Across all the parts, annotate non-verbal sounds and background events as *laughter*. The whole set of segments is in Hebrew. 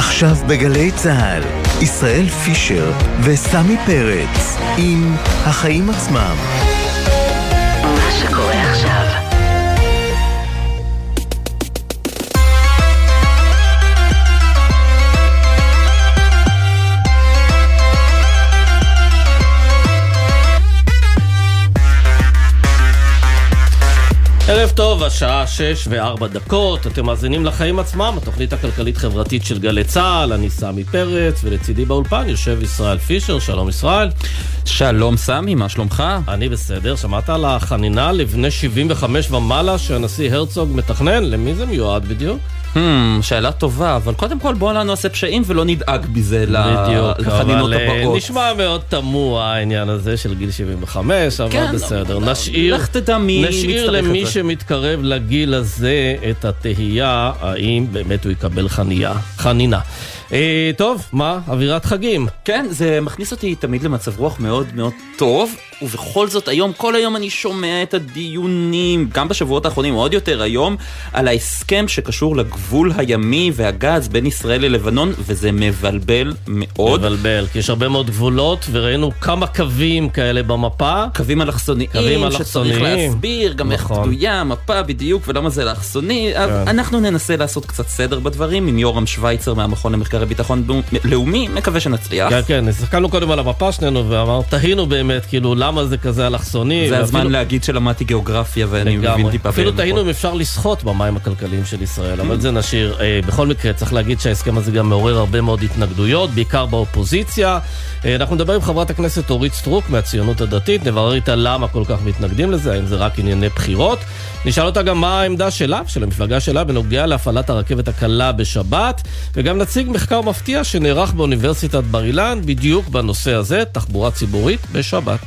עכשיו בגלי צה"ל, ישראל פישר וסמי פרץ עם החיים עצמם. ערב טוב, השעה שש וארבע דקות, אתם מאזינים לחיים עצמם, התוכנית הכלכלית-חברתית של גלי צה"ל, אני סמי פרץ, ולצידי באולפן יושב ישראל פישר, שלום ישראל. שלום סמי, מה שלומך? אני בסדר, שמעת על החנינה לבני 75 ומעלה שהנשיא הרצוג מתכנן? למי זה מיועד בדיוק? Hmm, שאלה טובה, אבל קודם כל בואו לא נעשה פשעים ולא נדאג בזה לחנינות אה, הבאות. נשמע מאוד תמוה העניין הזה של גיל 75, אבל כן, בסדר, אבל- נשאיר, לך תדע מי נשאיר למי זה. שמתקרב לגיל הזה את התהייה האם באמת הוא יקבל חניה, חנינה. אה, טוב, מה, אווירת חגים. כן, זה מכניס אותי תמיד למצב רוח מאוד מאוד טוב, ובכל זאת היום, כל היום אני שומע את הדיונים, גם בשבועות האחרונים, עוד יותר היום, על ההסכם שקשור לגבול הימי והגז בין ישראל ללבנון, וזה מבלבל מאוד. מבלבל, כי יש הרבה מאוד גבולות, וראינו כמה קווים כאלה במפה. קווים אלכסוניים, קווים שצריך אלכסוניים. להסביר גם איך נכון. בנויה המפה בדיוק ולמה זה אלכסוני. כן. אנחנו ננסה לעשות קצת סדר בדברים עם יורם שווייצר מהמכון למחקרי ביטחון לאומי, מקווה שנצליח. כן, כן, הסתכלנו קודם על המפה שנינו, ואמר, תהינו באמת, כאילו, למה זה כזה אלכסוני. זה הזמן ואפילו- להגיד שלמדתי גיאוגרפיה ואני מבין לגמרי. טיפה. אפילו. תהינו אם אפשר לשחות במים הכלכליים של ישראל. אבל זה נשאיר. אה, בכל מקרה, צריך להגיד שההסכם הזה גם מעורר הרבה מאוד התנגדויות, בעיקר באופוזיציה. אה, אנחנו נדבר עם חברת הכנסת אורית סטרוק מהציונות הדתית, נברר איתה למה כל כך מתנגדים לזה, האם זה רק ענייני בחירות. נשאל אותה גם מה העמדה שלה, של המפלגה שלה, בנוגע להפעלת הרכבת הקלה בשבת, וגם נציג מחקר מפתיע שנערך באוניברסיטת בר אילן, בדיוק בנושא הזה, תחבורה ציבורית בשבת.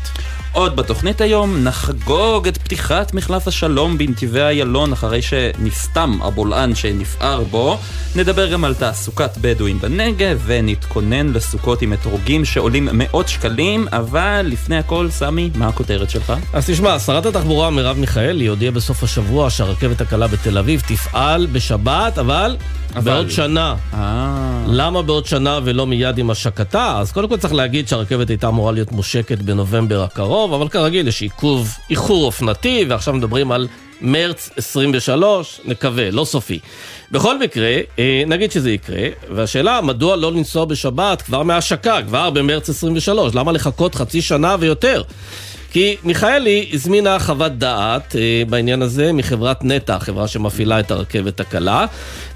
עוד בתוכנית היום נחגוג את פתיחת מחלף השלום בנתיבי איילון אחרי שנסתם הבולען שנפער בו. נדבר גם על תעסוקת בדואים בנגב ונתכונן לסוכות עם אתרוגים שעולים מאות שקלים, אבל לפני הכל, סמי, מה הכותרת שלך? אז תשמע, שרת התחבורה מרב מיכאלי הודיעה בסוף השבוע שהרכבת הקלה בתל אביב תפעל בשבת, אבל, אבל. בעוד שנה. אה... למה בעוד שנה ולא מיד עם השקתה? אז קודם כל צריך להגיד שהרכבת הייתה אמורה להיות מושקת בנובמבר הקרוב, אבל כרגיל יש עיכוב, איחור אופנתי, ועכשיו מדברים על מרץ 23, נקווה, לא סופי. בכל מקרה, אה, נגיד שזה יקרה, והשאלה מדוע לא לנסוע בשבת כבר מההשקה, כבר במרץ 23, למה לחכות חצי שנה ויותר? כי מיכאלי הזמינה חוות דעת אה, בעניין הזה מחברת נטע, חברה שמפעילה את הרכבת הקלה,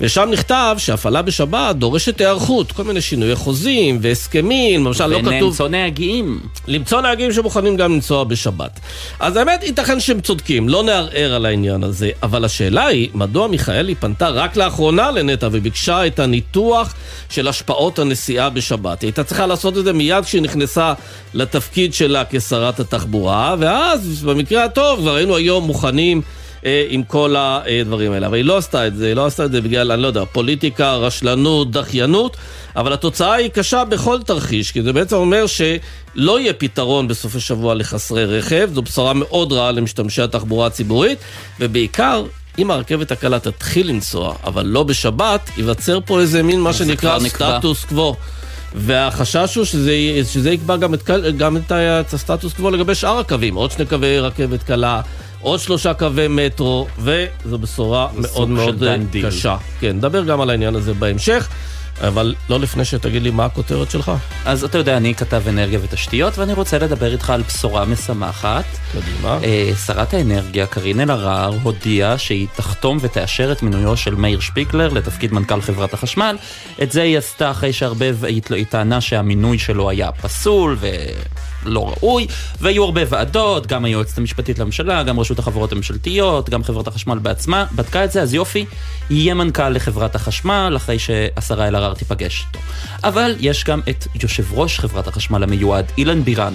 ושם נכתב שהפעלה בשבת דורשת היערכות, כל מיני שינויי חוזים והסכמים, למשל לא כתוב... ולמצוא נהגים. למצוא נהגים שמוכנים גם לנסוע בשבת. אז האמת, ייתכן שהם צודקים, לא נערער על העניין הזה, אבל השאלה היא, מדוע מיכאלי פנתה רק לאחרונה לנטע וביקשה את הניתוח של השפעות הנסיעה בשבת? היא הייתה צריכה לעשות את זה מיד כשהיא נכנסה לתפקיד שלה כשרת התחבורה, ואז במקרה הטוב כבר היינו היום מוכנים. אה, עם כל הדברים האלה. אבל היא לא עשתה את זה, היא לא עשתה את זה בגלל, אני לא יודע, פוליטיקה, רשלנות, דחיינות, אבל התוצאה היא קשה בכל תרחיש, כי זה בעצם אומר שלא יהיה פתרון בסוף השבוע לחסרי רכב, זו בשורה מאוד רעה למשתמשי התחבורה הציבורית, ובעיקר... אם הרכבת הקלה תתחיל לנסוע, אבל לא בשבת, ייווצר פה איזה מין מה שנקרא. סטטוס קוו. והחשש הוא שזה, שזה יקבע גם, את, גם את, הסטטוס קוו לגבי שאר הקווים, עוד שני קווי רכבת קלה, עוד שלושה קווי מטרו, וזו בשורה מאוד מאוד אה. קשה. כן, נדבר גם על העניין הזה בהמשך, אבל לא לפני שתגיד לי מה הכותרת שלך. אז אתה יודע, אני כתב אנרגיה ותשתיות, ואני רוצה לדבר איתך על בשורה משמחת. קדימה. אה, שרת האנרגיה קארין אלהרר הודיעה שהיא תחתום ותאשר את מינויו של מאיר שפיגלר לתפקיד מנכ"ל חברת החשמל. את זה היא עשתה אחרי שהרבה, היא טענה שהמינוי שלו היה פסול ולא ראוי, והיו הרבה ועדות, גם היועצת המשפטית לממשלה, גם רשות החברות הממשלתיות, גם חברת החשמל בעצמה, בדקה את זה, אז יופי, יהיה מנכ"ל לחברת החשמל אחרי שהשרה אלהרר תיפגש איתו. אבל יש גם את יושב ראש חברת החשמל המיועד, אילן בירן.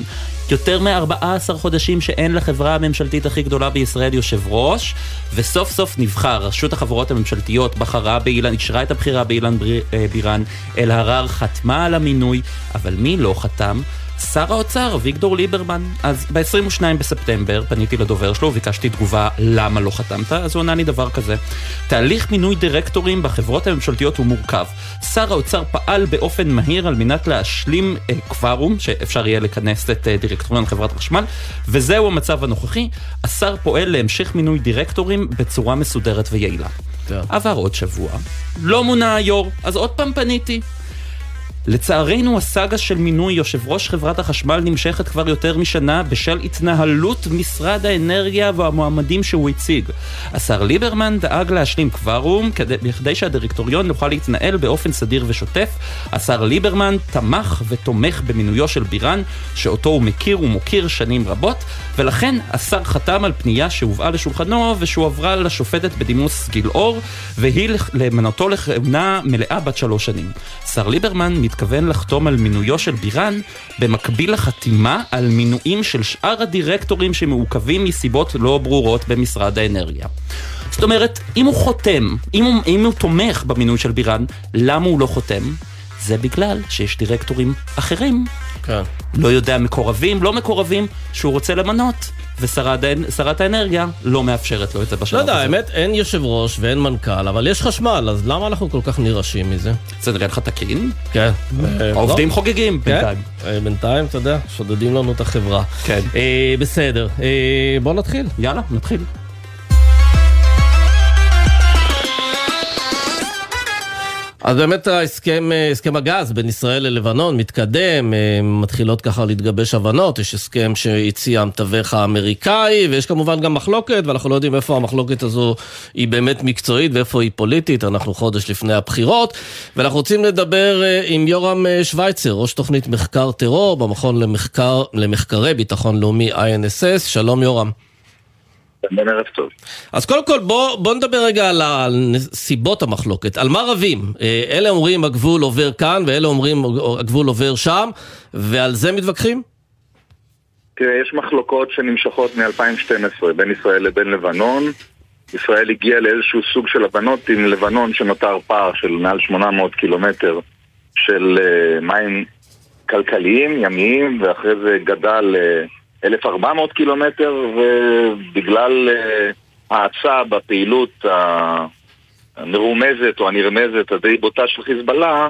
יותר מ-14 חודשים שאין לחברה הממשלתית הכי גדולה בישראל יושב ראש, וסוף סוף נבחר, רשות החברות הממשלתיות בחרה באילן, אישרה את הבחירה באילן אה, בירן, אלהרר חתמה על המינוי, אבל מי לא חתם? שר האוצר, אביגדור ליברמן. אז ב-22 בספטמבר פניתי לדובר שלו וביקשתי תגובה למה לא חתמת, אז הוא ענה לי דבר כזה. תהליך מינוי דירקטורים בחברות הממשלתיות הוא מורכב. שר האוצר פעל באופן מהיר על מנת להשלים אה, קוורום, שאפשר יהיה לכנס את אה, דירקטוריון חברת החשמל, וזהו המצב הנוכחי. השר פועל להמשך מינוי דירקטורים בצורה מסודרת ויעילה. כן. עבר עוד שבוע, לא מונה היו"ר, אז עוד פעם פניתי. לצערנו הסאגה של מינוי יושב ראש חברת החשמל נמשכת כבר יותר משנה בשל התנהלות משרד האנרגיה והמועמדים שהוא הציג. השר ליברמן דאג להשלים קוורום כדי, בכדי שהדירקטוריון יוכל להתנהל באופן סדיר ושוטף. השר ליברמן תמך ותומך במינויו של בירן, שאותו הוא מכיר ומוקיר שנים רבות, ולכן השר חתם על פנייה שהובאה לשולחנו ושהועברה לשופטת בדימוס גילאור, והיא למנותו לכהונה מלאה בת שלוש שנים. השר ליברמן מתכוון לחתום על מינויו של בירן במקביל לחתימה על מינויים של שאר הדירקטורים שמעוכבים מסיבות לא ברורות במשרד האנרגיה. זאת אומרת, אם הוא חותם, אם הוא, אם הוא תומך במינוי של בירן, למה הוא לא חותם? זה בגלל שיש דירקטורים אחרים, כן. לא יודע מקורבים, לא מקורבים, שהוא רוצה למנות, ושרת האנרגיה לא מאפשרת לו את זה בשלב לא הזה. יודע, האמת, אין יושב ראש ואין מנכ"ל, אבל יש חשמל, אז למה אנחנו כל כך נרעשים מזה? זה נראה לך תקין? כן. אה, העובדים לא. חוגגים כן, בינתיים. אה, בינתיים, אתה יודע, שודדים לנו את החברה. כן. אה, בסדר, אה, בוא נתחיל. יאללה, נתחיל. אז באמת ההסכם, אה, הסכם הגז בין ישראל ללבנון מתקדם, אה, מתחילות ככה להתגבש הבנות, יש הסכם שהציע המתווך האמריקאי, ויש כמובן גם מחלוקת, ואנחנו לא יודעים איפה המחלוקת הזו היא באמת מקצועית ואיפה היא פוליטית, אנחנו חודש לפני הבחירות, ואנחנו רוצים לדבר אה, עם יורם שווייצר, ראש תוכנית מחקר טרור במכון למחקר, למחקרי ביטחון לאומי INSS, שלום יורם. בן ערב טוב. אז קודם כל בוא, בוא נדבר רגע על, על סיבות המחלוקת. על מה רבים? אה, אלה אומרים הגבול עובר כאן ואלה אומרים הגבול עובר שם ועל זה מתווכחים? תראה, יש מחלוקות שנמשכות מ-2012 בין ישראל לבין לבנון. ישראל הגיעה לאיזשהו סוג של הבנות עם לבנון שנותר פער של מעל 800 קילומטר של אה, מים כלכליים, ימיים, ואחרי זה גדל אה, 1,400 קילומטר, ובגלל האצה בפעילות המרומזת או הנרמזת הדי בוטה של חיזבאללה,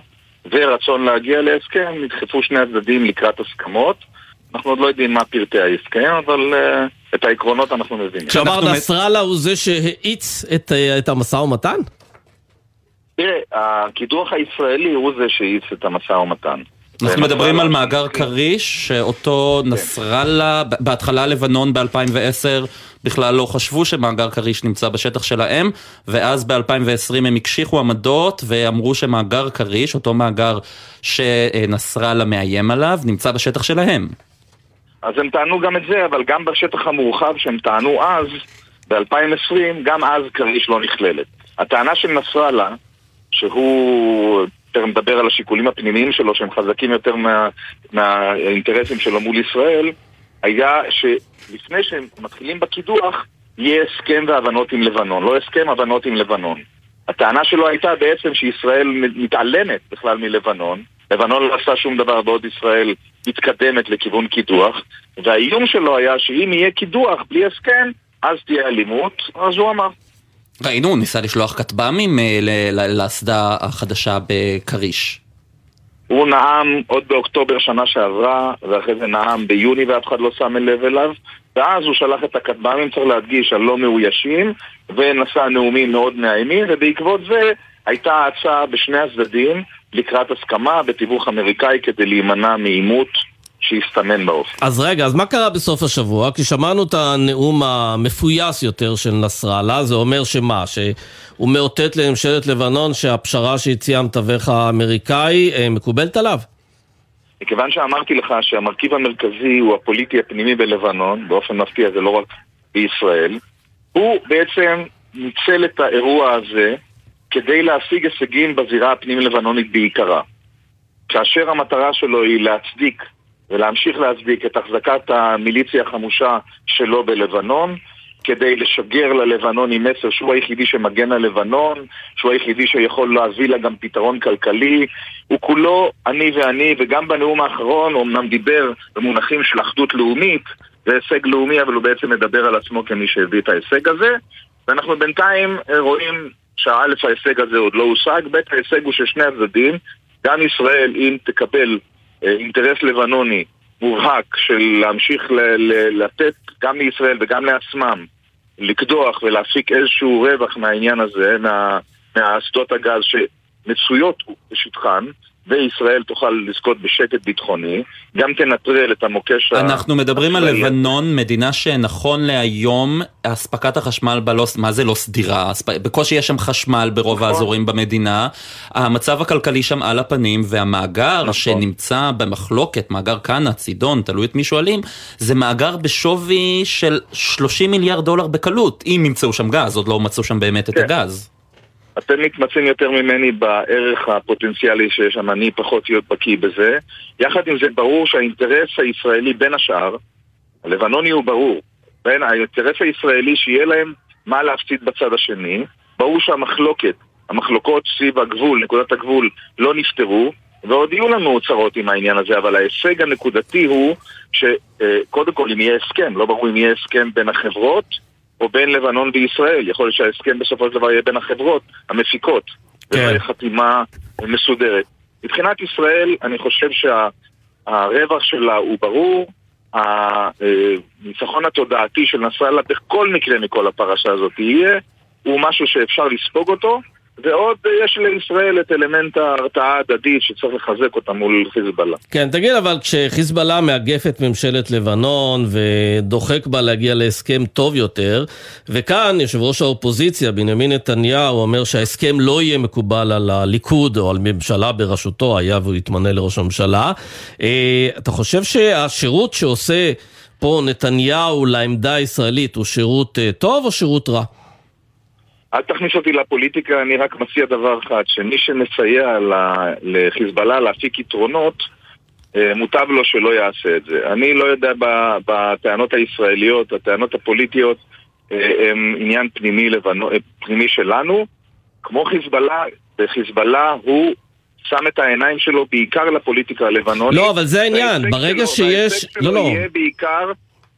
ורצון להגיע להסכם, נדחפו שני הצדדים לקראת הסכמות. אנחנו עוד לא יודעים מה פרטי ההסכם, אבל uh, את העקרונות אנחנו מבינים. מת- נסראללה הוא זה שהאיץ את, אה, את המשא ומתן? תראה, הקידוח הישראלי הוא זה שהאיץ את המשא ומתן. אנחנו מדברים על ונסראללה- מאגר כריש, שאותו נסראללה, ב- בהתחלה לבנון ב-2010 בכלל לא חשבו שמאגר כריש נמצא בשטח שלהם, ואז ב-2020 הם הקשיחו עמדות ואמרו שמאגר כריש, אותו מאגר שנסראללה מאיים עליו, נמצא בשטח שלהם. אז הם טענו גם את זה, אבל גם בשטח המורחב שהם טענו אז, ב-2020, גם אז כריש לא נכללת. הטענה של נסראללה, שהוא, תכף מדבר על השיקולים הפנימיים שלו, שהם חזקים יותר מה, מהאינטרסים שלו מול ישראל, היה שלפני שהם מתחילים בקידוח, יהיה הסכם והבנות עם לבנון, לא הסכם, הבנות עם לבנון. הטענה שלו הייתה בעצם שישראל מתעלמת בכלל מלבנון, לבנון לא עשה שום דבר בעוד ישראל מתקדמת לכיוון קידוח, והאיום שלו היה שאם יהיה קידוח בלי הסכם, אז תהיה אלימות, אז הוא אמר. ראינו, הוא ניסה לשלוח כטב"מים אה, לאסדה החדשה בכריש. הוא נאם עוד באוקטובר שנה שעברה, ואחרי זה נאם ביוני ואף אחד לא שם לב אליו, ואז הוא שלח את הכטב"מים, צריך להדגיש, הלא מאוישים, ונשא נאומים מאוד מאיימים, ובעקבות זה הייתה הצעה בשני הצדדים לקראת הסכמה בתיווך אמריקאי כדי להימנע מעימות שהסתמן באופן. אז רגע, אז מה קרה בסוף השבוע? כי שמענו את הנאום המפויס יותר של נסראללה, זה אומר שמה? שהוא מאותת לממשלת לבנון שהפשרה שהציע המתווך האמריקאי אה, מקובלת עליו? מכיוון שאמרתי לך שהמרכיב המרכזי הוא הפוליטי הפנימי בלבנון, באופן מפתיע זה לא רק בישראל, הוא בעצם ניצל את האירוע הזה כדי להשיג הישגים בזירה הפנים-לבנונית בעיקרה. כאשר המטרה שלו היא להצדיק ולהמשיך להצדיק את החזקת המיליציה החמושה שלו בלבנון, כדי לשגר ללבנונים מסר שהוא היחידי שמגן על לבנון, שהוא היחידי שיכול להביא לה גם פתרון כלכלי. הוא כולו אני ואני, וגם בנאום האחרון הוא אמנם דיבר במונחים של אחדות לאומית, זה הישג לאומי, אבל הוא בעצם מדבר על עצמו כמי שהביא את ההישג הזה. ואנחנו בינתיים רואים שא' ההישג הזה עוד לא הושג, ב' ההישג הוא ששני הצדדים, גם ישראל, אם תקבל אה, אינטרס לבנוני מובהק של להמשיך ל- ל- לתת גם לישראל וגם לעצמם לקדוח ולהפיק איזשהו רווח מהעניין הזה, מה, מהאסדות הגז שמצויות בשטחן, וישראל תוכל לזכות בשקט ביטחוני, גם תנטרל את המוקש אנחנו מדברים על. לבנון, מדינה שנכון להיום, אספקת החשמל בה לא, מה זה לא סדירה? בקושי יש שם חשמל ברוב נכון. האזורים במדינה, המצב הכלכלי שם על הפנים, והמאגר נכון. שנמצא במחלוקת, מאגר כנא, צידון, תלוי את מי שואלים, זה מאגר בשווי של 30 מיליארד דולר בקלות, אם ימצאו שם גז, עוד לא מצאו שם באמת את כן. הגז. אתם מתמצאים יותר ממני בערך הפוטנציאלי שיש שם, אני פחות להיות בקיא בזה. יחד עם זה, ברור שהאינטרס הישראלי בין השאר, הלבנוני הוא ברור, בין האינטרס הישראלי שיהיה להם מה להפסיד בצד השני, ברור שהמחלוקת, המחלוקות סביב הגבול, נקודת הגבול, לא נפתרו, ועוד יהיו לנו צרות עם העניין הזה, אבל ההישג הנקודתי הוא שקודם כל אם יהיה הסכם, לא ברור אם יהיה הסכם בין החברות או בין לבנון וישראל, יכול להיות שההסכם בסופו של דבר יהיה בין החברות המפיקות, כן. חתימה מסודרת. מבחינת ישראל, אני חושב שהרווח שלה הוא ברור, הניצחון התודעתי של נסראללה בכל מקרה מכל הפרשה הזאת יהיה, הוא משהו שאפשר לספוג אותו, ועוד אה, יש לישראל את אלמנט ההרתעה ההדדית שצריך לחזק אותה מול חיזבאללה. כן, תגיד, אבל כשחיזבאללה מאגף את ממשלת לבנון ודוחק בה להגיע להסכם טוב יותר, וכאן יושב ראש האופוזיציה, בנימין נתניהו, אומר שההסכם לא יהיה מקובל על הליכוד או על ממשלה בראשותו, היה והוא יתמנה לראש הממשלה. אה, אתה חושב שהשירות שעושה פה נתניהו לעמדה הישראלית הוא שירות אה, טוב או שירות רע? אל תכניס אותי לפוליטיקה, אני רק מציע דבר אחד, שמי שמסייע לחיזבאללה להפיק יתרונות, אה, מוטב לו שלא יעשה את זה. אני לא יודע בטענות הישראליות, הטענות הפוליטיות, אה, הם עניין פנימי, לבנו, אה, פנימי שלנו. כמו חיזבאללה, וחיזבאללה הוא שם את העיניים שלו בעיקר לפוליטיקה הלבנונית. לא, אבל זה העניין, ברגע שלו- שיש... לא, לא. יהיה בעיקר,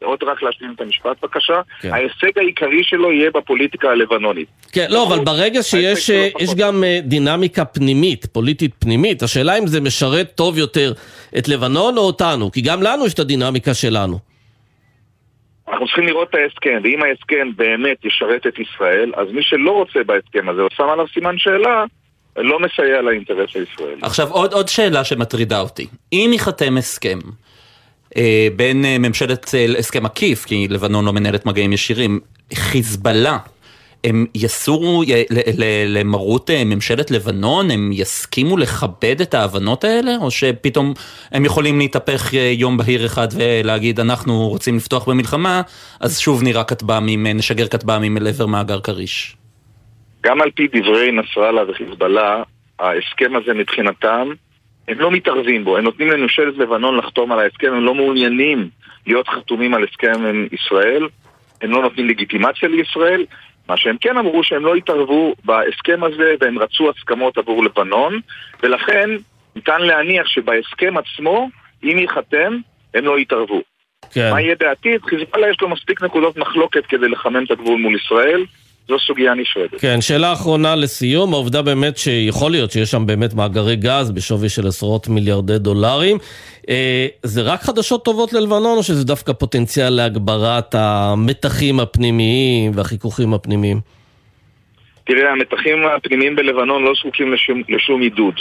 עוד רק להשלים את המשפט בבקשה, כן. ההישג העיקרי שלו יהיה בפוליטיקה הלבנונית. כן, לא, אבל ברגע שיש אה. יש גם אה, דינמיקה פנימית, פוליטית פנימית, השאלה אם זה משרת טוב יותר את לבנון או אותנו, כי גם לנו יש את הדינמיקה שלנו. אנחנו צריכים לראות את ההסכם, ואם ההסכם באמת ישרת את ישראל, אז מי שלא רוצה בהסכם הזה, שם עליו סימן שאלה, לא מסייע לאינטרס הישראלי. עכשיו עוד, עוד שאלה שמטרידה אותי. אם ייחתם הסכם בין אה, ממשלת, אה, הסכם עקיף, כי לבנון לא מנהלת מגעים ישירים, חיזבאללה, הם יסורו למרות אה, ממשלת לבנון, הם יסכימו לכבד את ההבנות האלה, או שפתאום הם יכולים להתהפך אה, יום בהיר אחד ולהגיד אנחנו רוצים לפתוח במלחמה, אז שוב נירה כטב"מים, אה, נשגר כטב"מים אל עבר מאגר כריש. גם על פי דברי נסראללה וחיזבאללה, ההסכם הזה מבחינתם, הם לא מתערבים בו, הם נותנים לממשלת לבנון לחתום על ההסכם, הם לא מעוניינים להיות חתומים על הסכם עם ישראל, הם לא נותנים לגיטימציה לישראל, מה שהם כן אמרו שהם לא התערבו בהסכם הזה והם רצו הסכמות עבור לבנון, ולכן ניתן להניח שבהסכם עצמו, אם ייחתם, הם לא יתערבו. כן. מה יהיה בעתיד? חיזבאללה יש לו מספיק נקודות מחלוקת כדי לחמם את הגבול מול ישראל, זו סוגיה נפרדת. כן, שאלה אחרונה לסיום, העובדה באמת שיכול להיות שיש שם באמת מאגרי גז בשווי של עשרות מיליארדי דולרים. אה, זה רק חדשות טובות ללבנון, או שזה דווקא פוטנציאל להגברת המתחים הפנימיים והחיכוכים הפנימיים? תראה, המתחים הפנימיים בלבנון לא זקוקים לשום, לשום עידוד.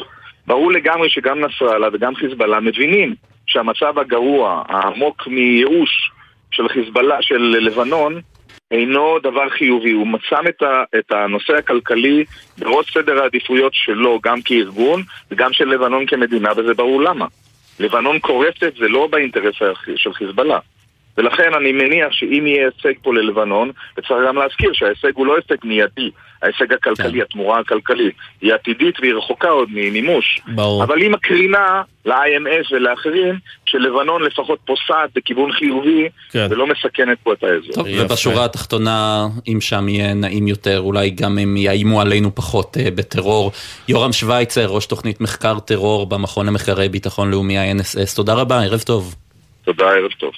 ברור לגמרי שגם נסראללה וגם חיזבאללה מבינים שהמצב הגרוע, העמוק מייאוש של חיזבאללה, של לבנון, אינו דבר חיובי. הוא מצם את, ה, את הנושא הכלכלי בראש סדר העדיפויות שלו, גם כארגון וגם של לבנון כמדינה, וזה ברור למה. לבנון קורסת, זה לא באינטרס של חיזבאללה. ולכן אני מניח שאם יהיה הישג פה ללבנון, וצריך גם להזכיר שההישג הוא לא הישג מיידי, ההישג הכלכלי, כן. התמורה הכלכלית, היא עתידית והיא רחוקה עוד ממימוש. ברור. אבל היא מקרינה ל-IMF ולאחרים, שלבנון לפחות פוסעת בכיוון חיובי, כן. ולא מסכנת פה את האזור. טוב, יפה. ובשורה התחתונה, אם שם יהיה נעים יותר, אולי גם הם יאיימו עלינו פחות אה, בטרור. יורם שווייצר, ראש תוכנית מחקר טרור במכון למחקרי ביטחון לאומי ה-NSS, תודה רבה, ערב טוב. תודה, ערב טוב.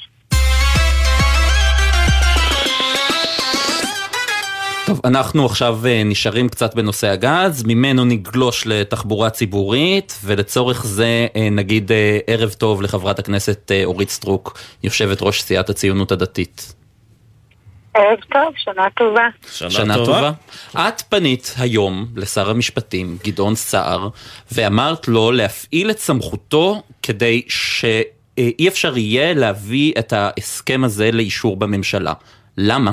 טוב, אנחנו עכשיו אה, נשארים קצת בנושא הגז, ממנו נגלוש לתחבורה ציבורית, ולצורך זה אה, נגיד אה, ערב טוב לחברת הכנסת אורית סטרוק, יושבת ראש סיעת הציונות הדתית. ערב טוב, שנה טובה. שנה טובה. את פנית היום לשר המשפטים, גדעון סער, ואמרת לו להפעיל את סמכותו כדי שאי אפשר יהיה להביא את ההסכם הזה לאישור בממשלה. למה?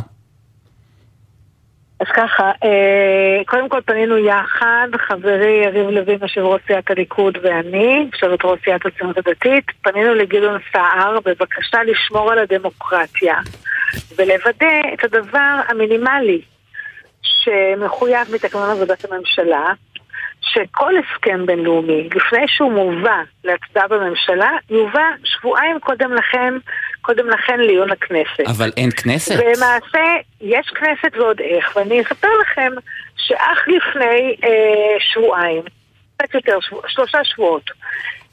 אז ככה, אה, קודם כל פנינו יחד, חברי יריב לוין, יושב ראש סיעת הליכוד ואני, יושבת ראש סיעת הציונות הדתית, פנינו לגדעון סער בבקשה לשמור על הדמוקרטיה ולוודא את הדבר המינימלי שמחויב מתקנון עבודת הממשלה, שכל הסכם בינלאומי, לפני שהוא מובא להצבעה בממשלה, יובא שבועיים קודם לכן, קודם לכן לעיון הכנסת. אבל אין כנסת. ולמעשה, יש כנסת ועוד איך, ואני אספר לכם שאך לפני אה, שבועיים, קצת יותר, שבוע, שלושה שבועות,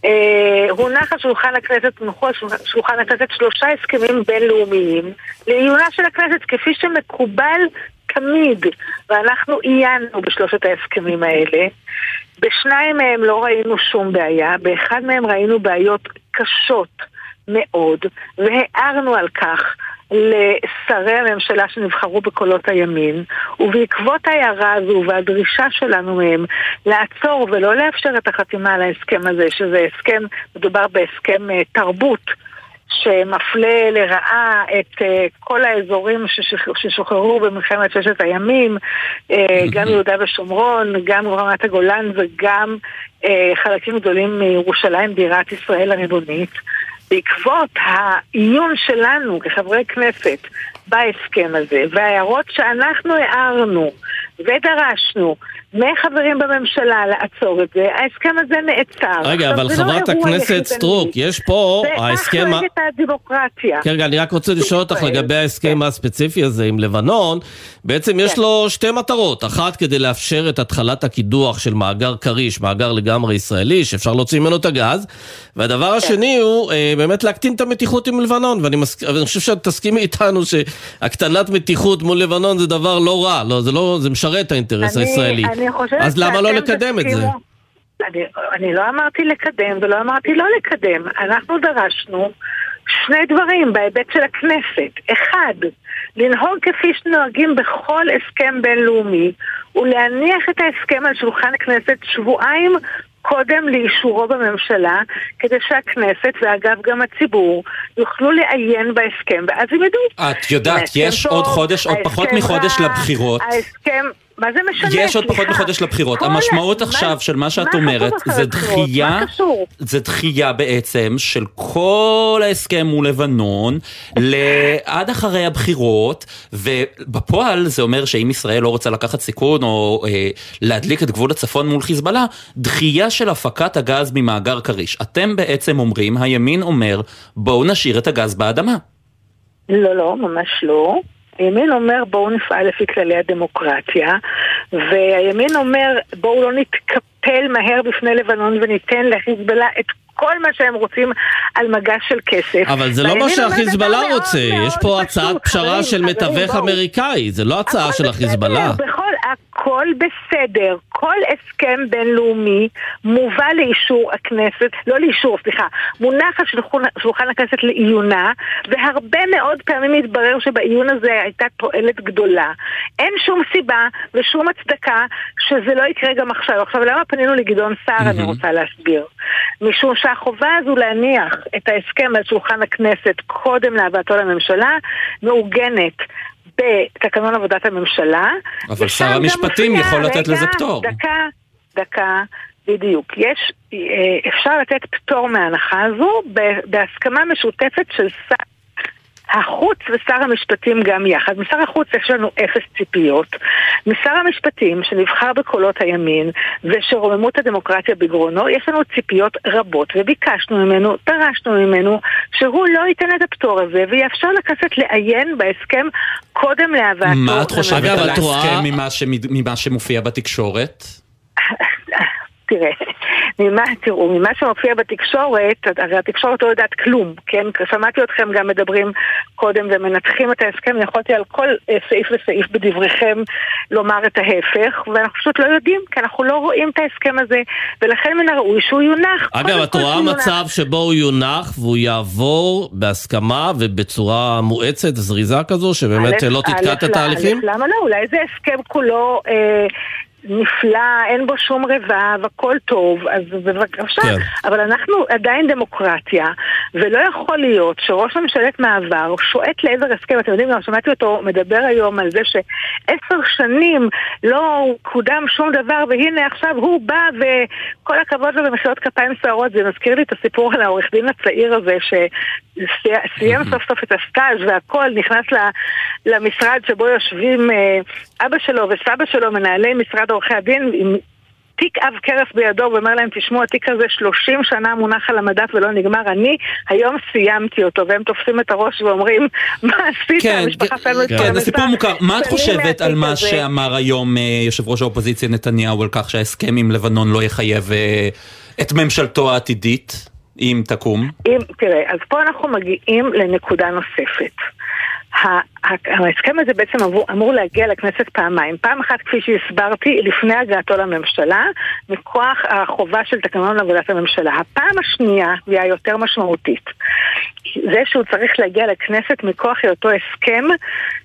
אה, הונח על שולחן הכנסת, הונחו על שולחן הכנסת שלושה הסכמים בינלאומיים לעיונה של הכנסת, כפי שמקובל תמיד, ואנחנו עיינו בשלושת ההסכמים האלה. בשניים מהם לא ראינו שום בעיה, באחד מהם ראינו בעיות קשות מאוד, והערנו על כך לשרי הממשלה שנבחרו בקולות הימין, ובעקבות ההערה הזו והדרישה שלנו מהם לעצור ולא לאפשר את החתימה על ההסכם הזה, שזה הסכם, מדובר בהסכם אה, תרבות. שמפלה לרעה את uh, כל האזורים ששוחררו במלחמת ששת הימים, uh, גם יהודה ושומרון, גם רמת הגולן וגם uh, חלקים גדולים מירושלים, בירת ישראל הריבונית. בעקבות העיון שלנו כחברי כנסת בהסכם הזה, וההערות שאנחנו הערנו ודרשנו מחברים בממשלה לעצור את זה, ההסכם הזה נעצר. רגע, אבל זה לא חברת הכנסת. סטרוק, יש פה, זה ההסכם... כך ה- נגד הדמוקרטיה. כן, רגע, אני רק רוצה לשאול אותך. לגבי ההסכם הספציפי הזה עם לבנון. בעצם יש כן. לו שתי מטרות. אחת, כדי לאפשר את התחלת הקידוח של מאגר כריש, מאגר לגמרי ישראלי, שאפשר להוציא ממנו את הגז. והדבר השני הוא אה, באמת להקטין את המתיחות עם לבנון. ואני חושב שאת תסכימי איתנו שהקטנת מתיחות מול לבנון זה דבר לא רע. לא, זה, לא, זה משרת את האינטרס הישראלי. אני חושבת אז למה לא לקדם את זה? אני, אני לא אמרתי לקדם ולא אמרתי לא לקדם. אנחנו דרשנו שני דברים בהיבט של הכנסת. אחד, לנהוג כפי שנוהגים בכל הסכם בינלאומי ולהניח את ההסכם על שולחן הכנסת שבועיים קודם לאישורו בממשלה, כדי שהכנסת, ואגב גם הציבור, יוכלו לעיין בהסכם, ואז הם ידעו. את יודעת, יש טוב, עוד חודש, עוד פחות מחודש לבחירות. ההסכם, מה זה משנה? יש עוד פחות. מחודש לבחירות. המשמעות עכשיו של מה שאת אומרת זה? דחייה? זה דחייה בעצם של כל ההסכם מול לבנון לעד אחרי הבחירות, ובפועל זה אומר שאם ישראל לא רוצה לקחת סיכון או אה, להדליק את גבול הצפון מול חיזבאללה, דחייה של הפקת הגז ממאגר כריש. אתם בעצם אומרים, הימין אומר, בואו נשאיר את הגז באדמה. לא, לא, ממש לא. הימין אומר בואו נפעל לפי כללי הדמוקרטיה, והימין אומר בואו לא נתקפל מהר בפני לבנון וניתן לחיזבאללה את כל מה שהם רוצים על מגש של כסף. אבל זה לא מה שהחיזבאללה רוצה, יש פה הצעת פשרה של מתווך. אמריקאי, זה לא הצעה של החיזבאללה. בכל, הכל בסדר. כל הסכם בינלאומי מובא לאישור הכנסת, לא לאישור, סליחה, מונח על שולחן, שולחן הכנסת לעיונה, והרבה מאוד פעמים התברר שבעיון הזה הייתה תועלת גדולה. אין שום סיבה ושום הצדקה שזה לא יקרה גם עכשיו. עכשיו, למה פנינו לגדעון סער, אני רוצה להסביר. משום שהחובה הזו להניח את ההסכם על שולחן הכנסת קודם להבאתו לממשלה, מעוגנת בתקנון עבודת הממשלה. אבל שר המשפטים יכול לתת רגע, לזה פטור. דקה, דקה, בדיוק. יש, אה, אפשר לתת פטור מההנחה הזו בהסכמה משותפת של שר... החוץ ושר המשפטים גם יחד. משר החוץ יש לנו אפס ציפיות. משר המשפטים, שנבחר בקולות הימין, ושרוממות הדמוקרטיה בגרונו, יש לנו ציפיות רבות, וביקשנו ממנו, דרשנו ממנו, שהוא לא ייתן את הפטור הזה, ויאפשר לכנסת לעיין בהסכם קודם להבאתו. מה את חושבת על ההסכם ממה שמ- ממה שמופיע בתקשורת? *laughs* תראה, ממה, תראו, ממה שמופיע בתקשורת, הרי התקשורת לא יודעת כלום, כן? שמעתי אתכם גם מדברים קודם ומנתחים את ההסכם, יכולתי על כל אה, סעיף וסעיף בדבריכם לומר את ההפך, ואנחנו פשוט לא יודעים, כי אנחנו לא רואים את ההסכם הזה, ולכן מן הראוי שהוא יונח. אגב, את רואה. מצב שבו הוא יונח והוא יעבור בהסכמה ובצורה מואצת, זריזה כזו, שבאמת א', לא תתקע את התהליכים? למה לא? אולי זה הסכם כולו אה, נפלא, אין בו שום רבב, הכל טוב, אז בבקשה. כן. אבל אנחנו עדיין דמוקרטיה, ולא יכול להיות שראש ממשלת מעבר שועט לעבר הסכם. אתם יודעים, גם שמעתי אותו מדבר היום על זה שעשר שנים לא קודם שום דבר, והנה עכשיו הוא בא וכל הכבוד לו במחיאות כפיים סוערות. זה מזכיר לי את הסיפור על העורך דין הצעיר הזה שסיים *laughs* סוף סוף את הסטאז' והכל, נכנס למשרד שבו יושבים אה, אבא שלו וסבא שלו, מנהלי משרד עורכי הדין, עם תיק עב כרס בידו, ואומר להם, תשמעו, התיק הזה 30 שנה מונח על המדף ולא נגמר, אני היום סיימתי אותו, והם תופסים את הראש ואומרים, מה עשית? כן, המשפחה שלנו כן, התפרנסה זה סיפור מוכר. מה את חושבת על מה הזה." שאמר היום אה, יושב ראש האופוזיציה נתניהו על כך שההסכם עם לבנון לא יחייב אה, את ממשלתו העתידית, אם תקום? אם, תראה, אז פה אנחנו מגיעים לנקודה נוספת. ההסכם הזה בעצם אמור, אמור להגיע לכנסת פעמיים. פעם אחת, כפי שהסברתי, לפני הגעתו לממשלה, מכוח החובה של תקנון עבודת הממשלה. הפעם השנייה, והיא היותר משמעותית, זה שהוא צריך להגיע לכנסת מכוח היותו הסכם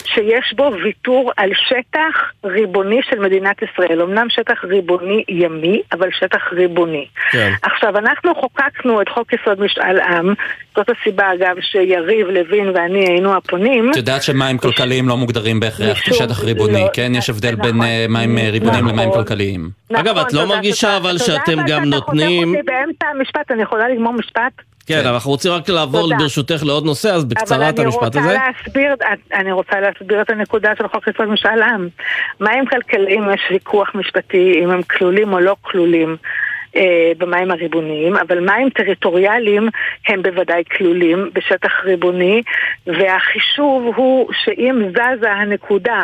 שיש בו ויתור על שטח ריבוני של מדינת ישראל. אמנם שטח ריבוני ימי, אבל שטח ריבוני. כן. עכשיו, אנחנו חוקקנו את חוק יסוד משאל עם, זאת הסיבה אגב שיריב, לוין ואני היינו הפונים. את יודעת שמים כלכליים לא מוגדרים בהכרח כשטח ריבוני, לא, כן? יש הבדל נכון. בין אה, מים אה, ריבוניים נכון. למים כלכליים. אגב, את לא מרגישה. אבל שאתם גם שאתה נותנים- חותך אותי באמצע המשפט, אני יכולה לגמור משפט? כן, אבל אנחנו רוצים רק לעבור. ברשותך לעוד נושא, אז בקצרה את המשפט הזה. אבל אני רוצה להסביר, אני רוצה להסביר את הנקודה של חוק יסוד משאל עם. מים כלכליים יש ויכוח משפטי אם הם כלולים או לא כלולים. אה, במים הריבוניים, אבל מים טריטוריאליים הם בוודאי כלולים בשטח ריבוני, והחישוב הוא שאם זזה הנקודה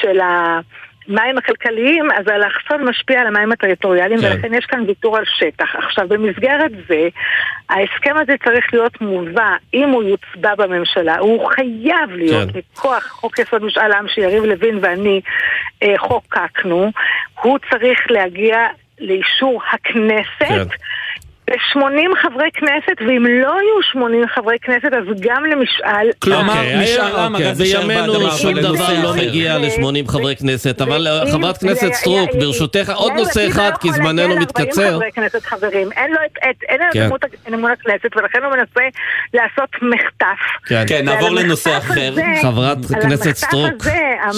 של המים הכלכליים, אז האלכסון משפיע על המים הטריטוריאליים, כן. ולכן יש כאן ויתור על שטח. עכשיו, במסגרת זה, ההסכם הזה צריך להיות מובא, אם הוא יוצבע בממשלה, הוא חייב להיות כן. מכוח חוק יסוד משאל עם שיריב לוין ואני אה, חוקקנו, הוא צריך להגיע לאישור הכנסת. כן. ב-80 חברי כנסת, ואם לא יהיו 80 חברי כנסת, אז גם למשאל... כלומר, אוקיי, משאל עם, אגב, בימינו שום דבר לא. מגיע ל-80 חברי כנסת, אבל חברת כנסת סטרוק, ברשותך, עוד נושא אחד, לא כי זמננו להגיע ל-40 מתקצר. כנסת אין לו את- כן. אמון- הכנסת, ולכן הוא מנסה לעשות מחטף. כן. כן, נעבור ועל לנושא אחר. חברת על המחטף סטרוק,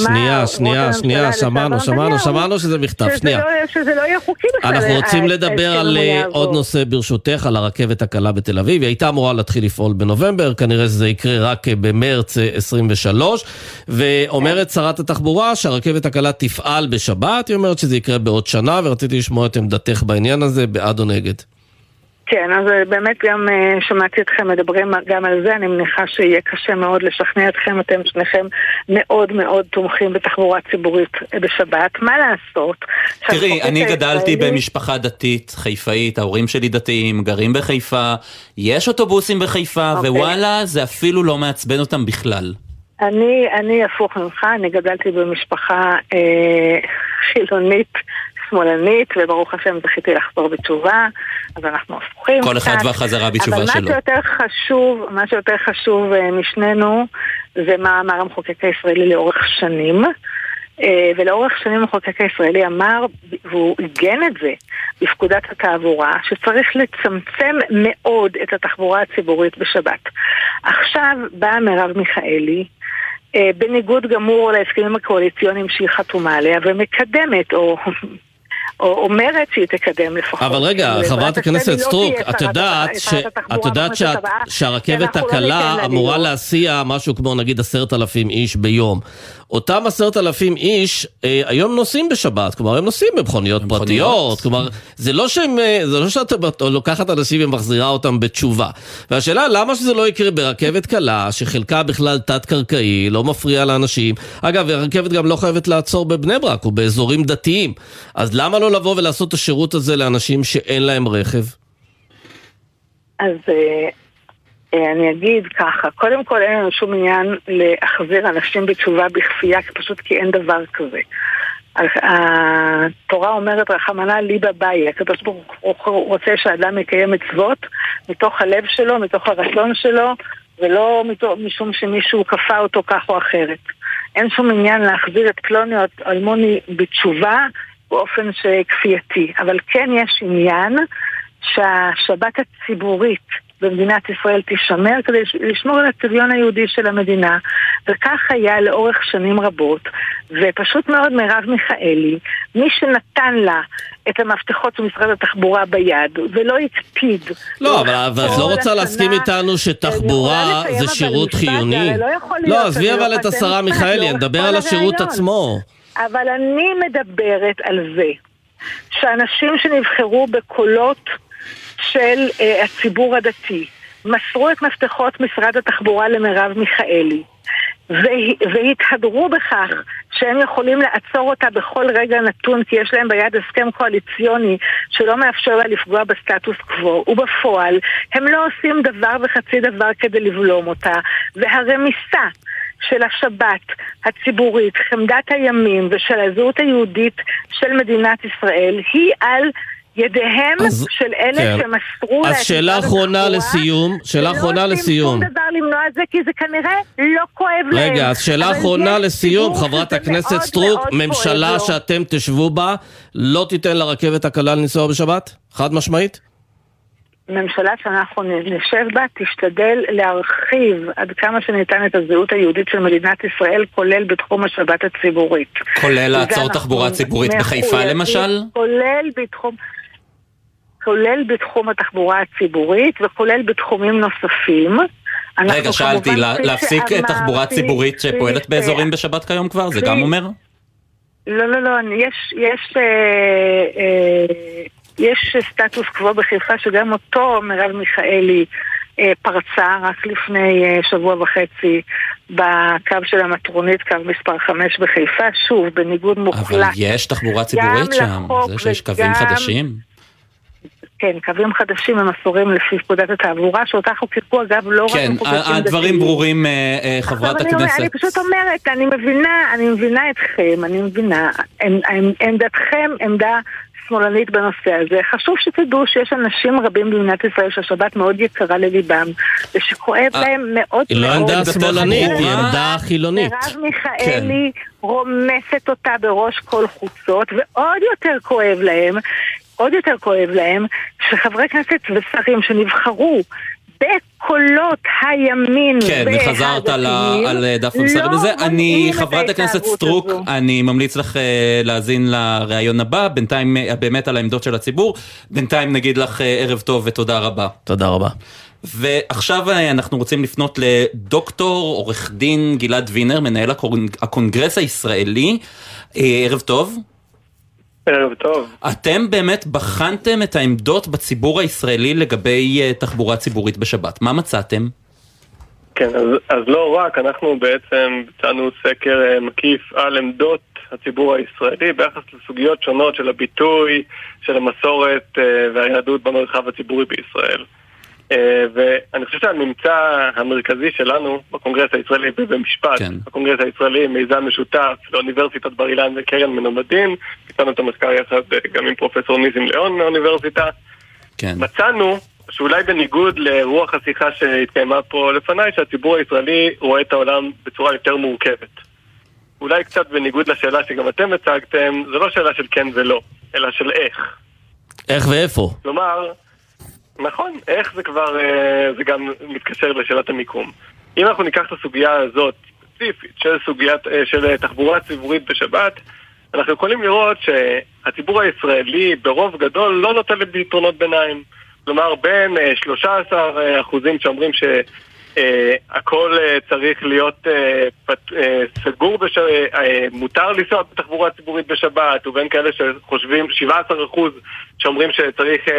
שנייה, שנייה, שנייה, שמענו, שמענו, שמענו שזה שזה שנייה. לא- שזה לא יהיה חוקי בכלל. אנחנו רוצים ה- לדבר על אה, יעבור. עוד נושא ברשותך, על הרכבת הקלה בתל אביב. היא הייתה אמורה להתחיל לפעול בנובמבר, כנראה שזה יקרה רק אה, במרץ אה, 23. ואומרת שרת התחבורה שהרכבת הקלה תפעל בשבת, היא אומרת שזה יקרה בעוד שנה, ורציתי לשמוע את עמדתך בעניין הזה, בעד או נגד. כן, אז אה, באמת גם אה, שמעתי אתכם מדברים גם על זה, אני מניחה שיהיה קשה מאוד לשכנע אתכם, אתם שניכם מאוד מאוד תומכים בתחבורה ציבורית אה, בשבת. מה לעשות? תראי, אני גדלתי הישראלי- במשפחה דתית, חיפאית, ההורים שלי דתיים, גרים בחיפה, יש אוטובוסים בחיפה, אוקיי. ווואלה, זה אפילו לא מעצבן אותם בכלל. אני, אני הפוך ממך, אני גדלתי במשפחה אה, חילונית, שמאלנית, וברוך השם זכיתי לחזור בתשובה, אז אנחנו הפוכים. כל אחד. והחזרה בתשובה אבל שלו. מה שיותר חשוב, מה שיותר חשוב אה, משנינו, זה מה אמר המחוקק הישראלי לאורך שנים. אה, ולאורך שנים המחוקק הישראלי אמר, והוא עיגן את זה בפקודת התעבורה, שצריך לצמצם מאוד את התחבורה הציבורית בשבת. עכשיו באה מרב מיכאלי, אה, בניגוד גמור להסכמים הקואליציוניים שהיא חתומה עליה, ומקדמת, או או אומרת שהיא תקדם לפחות. אבל רגע, חברת הכנסת לא סטרוק, תהיה את יודעת, את יודעת שהרכבת לא הקלה אמורה. להסיע משהו כמו נגיד עשרת אלפים איש ביום. אותם עשרת אלפים איש אה, היום נוסעים בשבת, כלומר הם נוסעים במכוניות. פרטיות, כלומר זה לא שהם, אה, זה לא שאת לוקחת אנשים ומחזירה אותם בתשובה. והשאלה למה שזה לא יקרה ברכבת קלה, שחלקה בכלל תת-קרקעי, לא מפריע לאנשים. אגב, הרכבת גם לא חייבת לעצור בבני ברק או באזורים דתיים. אז למה לא לבוא ולעשות את השירות הזה לאנשים שאין להם רכב? אז אה, אני אגיד ככה, קודם כל אין לנו שום עניין להחזיר אנשים בתשובה בכפייה, פשוט כי אין דבר כזה. התורה אומרת רחמנא ליבא באי, הקדוש ברוך הוא רוצה שאדם יקיים מצוות מתוך הלב שלו, מתוך הרצון שלו, ולא משום שמישהו כפה אותו כך או אחרת. אין שום עניין להחזיר את פלוני או את אלמוני בתשובה באופן שכפייתי, אבל כן יש עניין שהשבת הציבורית במדינת ישראל תישמר כדי לשמור על הצביון היהודי של המדינה וכך היה לאורך שנים רבות ופשוט מאוד מרב מיכאלי, מי שנתן לה את המפתחות של משרד התחבורה ביד ולא הקפיד לא, אבל את לא רוצה להסכים איתנו שתחבורה זה שירות חיוני? לא לא, עזבי אבל לא את השרה מיכאלי, אני לאורך מדבר על השירות. עצמו. אבל אני מדברת על זה שאנשים שנבחרו בקולות של uh, הציבור הדתי. מסרו את מפתחות משרד התחבורה למרב מיכאלי. וה- והתהדרו בכך שהם יכולים לעצור אותה בכל רגע נתון כי יש להם ביד הסכם קואליציוני שלא מאפשר לה לפגוע בסטטוס קוו. ובפועל הם לא עושים דבר וחצי דבר כדי לבלום אותה. והרמיסה של השבת הציבורית, חמדת הימים ושל הזהות היהודית של מדינת ישראל היא על ידיהם אז- של אלה כן. שמסרו לה אז שאלה אחרונה לסיום, שאלה אחרונה ולא לסיום. עושים שום דבר למנוע את זה כי זה כנראה לא כואב להם. רגע, אז שאלה אחרונה לסיום, חברת הכנסת סטרוק, ממשלה. שאתם תשבו בה, לא תיתן לרכבת הקלה לנסוע בשבת? חד משמעית? ממשלה שאנחנו נשב בה תשתדל להרחיב עד כמה שניתן את הזהות היהודית של מדינת ישראל, כולל בתחום השבת הציבורית. כולל לעצור תחבורה ציבורית בחיפה למשל? כולל בתחום... כולל בתחום התחבורה הציבורית וכולל בתחומים נוספים. רגע, שאלתי, לה- להפסיק תחבורה ציבורית שפועלת כפי באזורים בשבת כיום כבר? זה כפי- גם אומר? לא, לא, לא, יש, יש, אה, אה, יש סטטוס קוו בחיפה שגם אותו מרב מיכאלי אה, פרצה רק לפני אה, שבוע וחצי בקו של המטרונית, קו מספר 5 בחיפה, שוב, בניגוד אבל מוחלט. יש תחבורה ציבורית שם, לחוק זה שיש קווים וגם- חדשים. כן, קווים חדשים הם אסורים לפי פקודת התעבורה, שאותה חוקקו אגב לא רק כן, הדברים. ברורים, אה, אה, חברת הכנסת. אני פשוט אומרת, אני מבינה, אני מבינה אתכם, אני מבינה. עמ- עמ- עמדתכם עמדה שמאלנית בנושא הזה. חשוב שתדעו שיש אנשים רבים במדינת ישראל שהשבת מאוד יקרה לליבם, ושכואב אה, להם מאוד היא לא מאוד. עמדה שמאלנית, היא. עמדה חילונית. מרב מיכאלי רומסת אותה בראש כל חוצות, ועוד יותר כואב להם, עוד יותר כואב להם, שחברי כנסת ושרים שנבחרו בקולות הימין כן, וחזרת על על דף לא המסרים הזה. אני, חברת הכנסת סטרוק, הזו. אני ממליץ לך אה, להאזין לראיון הבא, בינתיים אה, באמת על העמדות של הציבור. בינתיים נגיד לך אה, ערב טוב ותודה רבה. תודה רבה. ועכשיו אה, אנחנו רוצים לפנות לדוקטור עורך דין גלעד וינר, מנהל הקונג- הקונגרס הישראלי. אה, ערב טוב. ערב טוב. אתם באמת בחנתם את העמדות בציבור הישראלי לגבי אה, תחבורה ציבורית בשבת. מה מצאתם? כן, אז, אז לא רק, אנחנו בעצם ביצענו סקר אה, מקיף על עמדות הציבור הישראלי ביחס לסוגיות שונות של הביטוי, של המסורת אה, והיהדות במרחב הציבורי בישראל. אה, ואני חושב שהממצא המרכזי שלנו בקונגרס הישראלי, במשפט, כן. הקונגרס הישראלי, מיזם משותף לאוניברסיטת בר אילן וקרן מנומדין, ביצענו את המחקר יחד אה, גם עם פרופסור ניסים ליאון מהאוניברסיטה, כן. מצאנו שאולי בניגוד לרוח השיחה שהתקיימה פה לפניי, שהציבור הישראלי רואה את העולם בצורה יותר מורכבת. אולי קצת בניגוד לשאלה שגם אתם הצגתם, זו לא שאלה של כן ולא, אלא של איך. איך ואיפה? כלומר, נכון, איך זה כבר, אה, זה גם מתקשר לשאלת המיקום. אם אנחנו ניקח את הסוגיה הזאת, ספציפית, של סוגיית, אה, של אה, תחבורה ציבורית בשבת, אנחנו יכולים לראות שהציבור הישראלי ברוב גדול לא נוטה לפתרונות ביניים. כלומר, בין 13 אחוזים שאומרים ש... Uh, הכל uh, צריך להיות uh, פת, uh, סגור, בש... uh, מותר לנסוע בתחבורה ציבורית בשבת, ובין כאלה שחושבים, 17% שאומרים שצריך uh,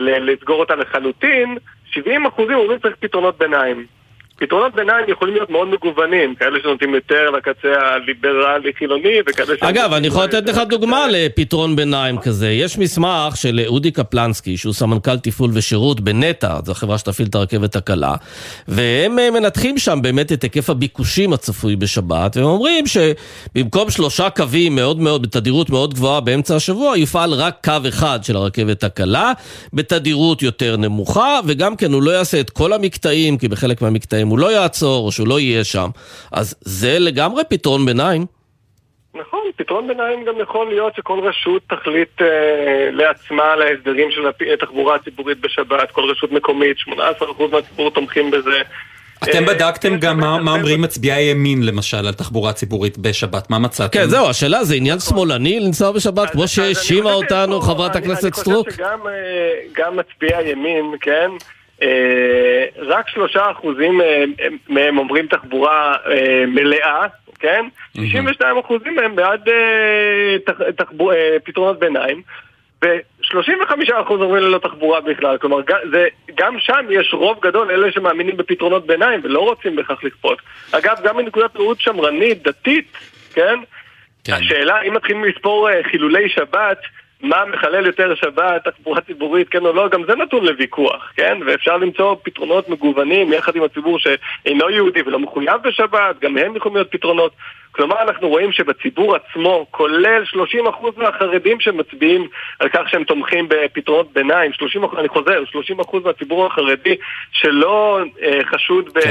לסגור אותה לחלוטין, 70% אומרים שצריך פתרונות ביניים. פתרונות ביניים יכולים להיות מאוד מגוונים, כאלה שנותנים יותר לקצה הליברלי-חילוני וכאלה ש... אגב, אני יכול לתת לך דוגמה לפתרון ביניים כזה. יש מסמך של אודי קפלנסקי, שהוא סמנכ"ל תפעול ושירות בנטע, זו החברה שתפעיל את הרכבת הקלה, והם אה, מנתחים שם באמת את היקף הביקושים הצפוי בשבת, והם אומרים שבמקום שלושה קווים מאוד מאוד, בתדירות מאוד גבוהה באמצע השבוע, יופעל רק קו אחד של הרכבת הקלה, בתדירות יותר נמוכה, וגם כן הוא לא יעשה את כל המקטעים, כי בחלק מהמקטעים הוא לא יעצור, או שהוא לא יהיה שם. אז זה לגמרי פתרון ביניים. נכון, פתרון ביניים גם יכול להיות שכל רשות תחליט אה, לעצמה על ההסדרים של התחבורה הציבורית בשבת, כל רשות מקומית, 18% מהציבור תומכים בזה. אתם בדקתם גם מה אומרים מצביעי הימין למשל על תחבורה ציבורית בשבת, מה מצאתם? כן, זהו, השאלה זה עניין שמאלני לנסוע בשבת, כמו שהאשימה אותנו חברת הכנסת סטרוק? אני חושב שגם מצביעי הימין, כן, אה, רק שלושה אחוזים אה, מהם אומרים תחבורה אה, מלאה, כן? 62 אחוזים מהם בעד פתרונות ביניים. ו-35% אומרים ללא תחבורה בכלל, כלומר זה, גם שם יש רוב גדול אלה שמאמינים בפתרונות ביניים ולא רוצים בכך לכפות. אגב, גם מנקודת ראות שמרנית, דתית, כן? כן. השאלה אם מתחילים לספור חילולי שבת מה מחלל יותר שבת, תחבורה ציבורית, כן או לא, גם זה נתון לוויכוח, כן? ואפשר למצוא פתרונות מגוונים יחד עם הציבור שאינו יהודי ולא מחויב בשבת, גם הם יכולים להיות פתרונות. כלומר, אנחנו רואים שבציבור עצמו, כולל 30% מהחרדים שמצביעים על כך שהם תומכים בפתרונות ביניים, 30%, אני חוזר, 30% מהציבור החרדי שלא אה, חשוד במתן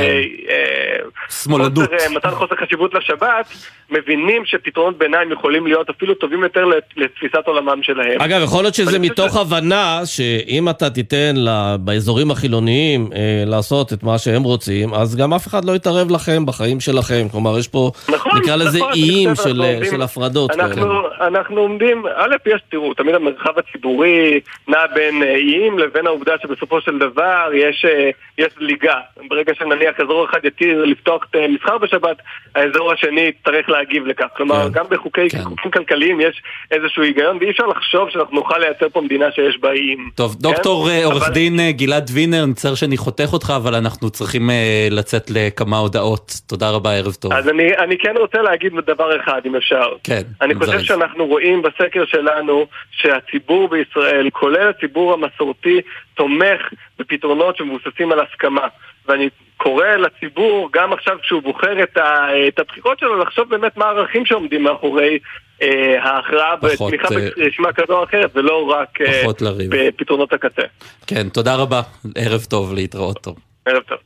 כן. אה, חוסר חשיבות לשבת, מבינים שפתרונות ביניים יכולים להיות אפילו טובים יותר לתפיסת עולמם שלהם. אגב, יכול להיות שזה מתוך ש... הבנה שאם אתה תיתן לה, באזורים החילוניים אה, לעשות את מה שהם רוצים, אז גם אף אחד לא יתערב לכם בחיים שלכם. כלומר, יש פה... נכון. נקרא לזה נכון, איים של, של הפרדות אנחנו, כאלה. אנחנו עומדים, א', יש, תראו, תמיד המרחב הציבורי נע בין אה, איים לבין העובדה שבסופו של דבר יש, אה, יש ליגה. ברגע שנניח אזור אחד יתיר לפתוח את אה, מסחר בשבת, האזור השני יצטרך להגיב לכך. כלומר, כן, גם בחוקי כן. כלכליים יש איזשהו היגיון, ואי אפשר לחשוב שאנחנו נוכל לייצר פה מדינה שיש בה איים. טוב, כן? דוקטור עורך אבל... דין גלעד וינר, מצטער שאני חותך אותך, אבל אנחנו צריכים לצאת לכמה הודעות. תודה רבה, ערב טוב. אז אני, אני כן רוצה להגיד דבר אחד, אם אפשר. כן. אני חושב זריז. שאנחנו רואים בסקר שלנו שהציבור בישראל, כולל הציבור המסורתי, תומך בפתרונות שמבוססים על הסכמה. ואני קורא לציבור, גם עכשיו כשהוא בוחר את, ה, את הבחירות שלו, לחשוב באמת מה הערכים שעומדים מאחורי אה, ההכרעה בתמיכה אה, ברשימה כזו או אחרת, ולא רק אה, בפתרונות הקצה. כן, תודה רבה. ערב טוב, להתראות טוב. ערב טוב.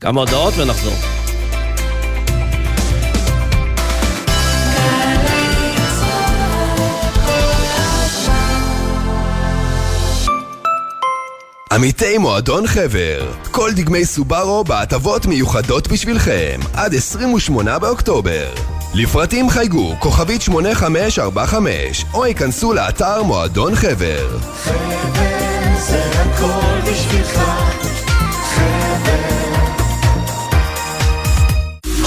כמה הודעות ונחזור. עמיתי מועדון חבר, כל דגמי סובארו בהטבות מיוחדות בשבילכם, עד 28 באוקטובר. לפרטים חייגו כוכבית 8545, או ייכנסו לאתר מועדון חבר. חבר זה הכל בשבילך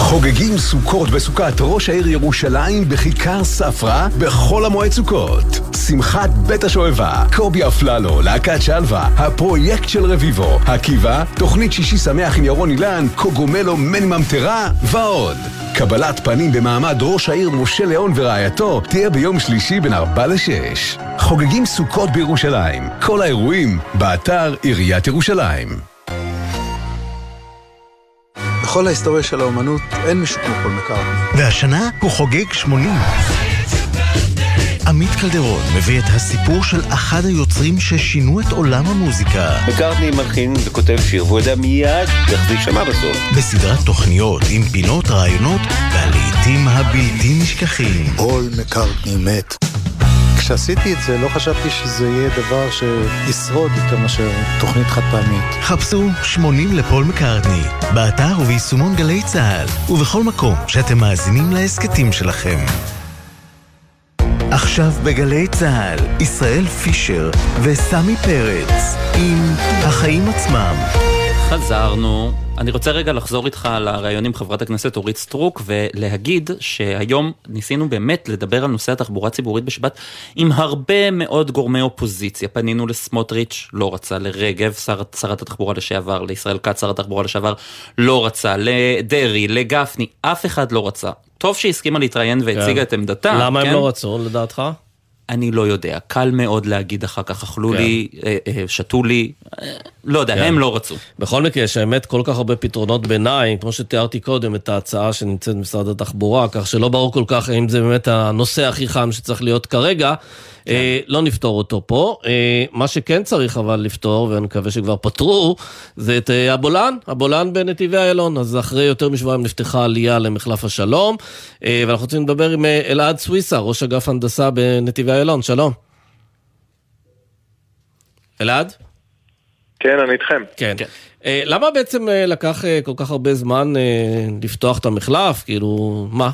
חוגגים סוכות בסוכת ראש העיר ירושלים בכיכר ספרא בחול המועד סוכות. שמחת בית השואבה, קובי אפללו, להקת שלווה, הפרויקט של רביבו, עקיבא, תוכנית שישי שמח עם ירון אילן, קוגומלו מני ממטרה ועוד. קבלת פנים במעמד ראש העיר משה ליאון ורעייתו תהיה ביום שלישי בין 4 ל-6. חוגגים סוכות בירושלים. כל האירועים באתר עיריית ירושלים. בכל ההיסטוריה של האומנות אין מישהו כמו פול מקארטני. והשנה הוא חוגג 80. עמית קלדרון מביא את הסיפור של אחד היוצרים ששינו את עולם המוזיקה. מקארטני מלחין וכותב שיר, והוא יודע מיד איך זה יישמע בסוף. בסדרת תוכניות עם פינות, רעיונות והלעיתים הבלתי נשכחים. פול מקארטני מת. כשעשיתי את זה לא חשבתי שזה יהיה דבר שישרוד יותר מאשר תוכנית חד פעמית. חפשו 80 לפול מקארטני, באתר וביישומון גלי צה"ל, ובכל מקום שאתם מאזינים להסכתים שלכם. עכשיו בגלי צה"ל, ישראל פישר וסמי פרץ עם החיים עצמם. חזרנו. אני רוצה רגע לחזור איתך על הראיון עם חברת הכנסת אורית סטרוק ולהגיד שהיום ניסינו באמת לדבר על נושא התחבורה הציבורית בשבת עם הרבה מאוד גורמי אופוזיציה. פנינו לסמוטריץ', לא רצה, לרגב, שר, שרת התחבורה לשעבר, לישראל כץ, שר התחבורה לשעבר, לא רצה, לדרעי, לגפני, אף אחד לא רצה. טוב שהיא הסכימה להתראיין והציגה כן. את עמדתה. למה כן? הם לא רצו, לדעתך? אני לא יודע, קל מאוד להגיד אחר כך, אכלו לי, אה, אה, שתו לי, לא יודע, כן. הם לא רצו. בכל מקרה, יש האמת כל כך הרבה פתרונות ביניים, כמו שתיארתי קודם, את ההצעה שנמצאת במשרד התחבורה, כך שלא ברור כל כך האם זה באמת הנושא הכי חם שצריך להיות כרגע. כן. אה, לא נפתור אותו פה. אה, מה שכן צריך אבל לפתור, ואני מקווה שכבר פתרו, זה את אה, הבולען, הבולען בנתיבי איילון. אז אחרי יותר משבועיים נפתחה עלייה למחלף השלום, אה, ואנחנו רוצים לדבר עם אלעד סוויסה, ראש אגף הנדסה בנתיבי איילון. שלום. אלעד? כן, אני איתכם. כן. אה, למה בעצם אה, לקח אה, כל כך הרבה זמן אה, לפתוח את המחלף? כאילו, מה?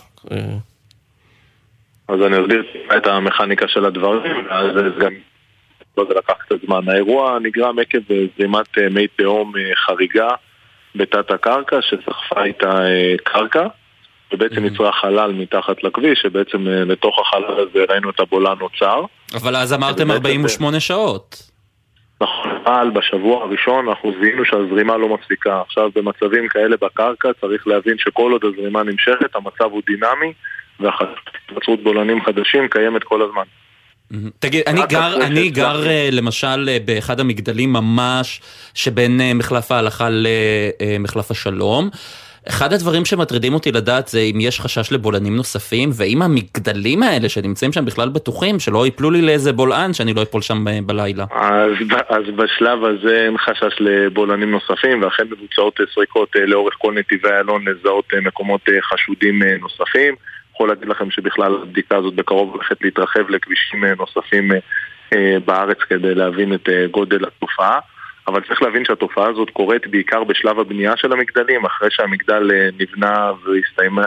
אז אני אסביר את המכניקה של הדברים, זה גם... לא, זה לקח קצת זמן. האירוע נגרם עקב אה, זרימת אה, מי תהום אה, חריגה בתת הקרקע, שסחפה איתה קרקע, ובעצם יצרה חלל מתחת לכביש, שבעצם לתוך החלל הזה ראינו את הבולען נוצר. אבל אז אמרתם באמת, 48 שעות. נכון, אבל בשבוע הראשון אנחנו זיהינו שהזרימה לא מפסיקה. עכשיו במצבים כאלה בקרקע צריך להבין שכל עוד הזרימה נמשכת, המצב הוא דינמי, והתבצרות בולענים חדשים קיימת כל הזמן. תגיד, אני גר, אני. גר אה, למשל אה, באחד המגדלים ממש שבין אה, מחלף ההלכה למחלף השלום. אחד הדברים שמטרידים אותי לדעת זה אם יש חשש לבולענים נוספים, ואם המגדלים האלה שנמצאים שם בכלל בטוחים, שלא ייפלו לי לאיזה בולען שאני לא אפול שם אה, בלילה. אז, אז בשלב הזה אין חשש לבולענים נוספים, ואכן מבוצעות אה, סריקות אה, לאורך כל נתיבי איילון לזהות מקומות חשודים נוספים. יכול להגיד לכם שבכלל הבדיקה הזאת בקרוב הולכת להתרחב לכבישים נוספים בארץ כדי להבין את גודל התופעה. אבל צריך להבין שהתופעה הזאת קורית בעיקר בשלב הבנייה של המגדלים, אחרי שהמגדל אה, נבנה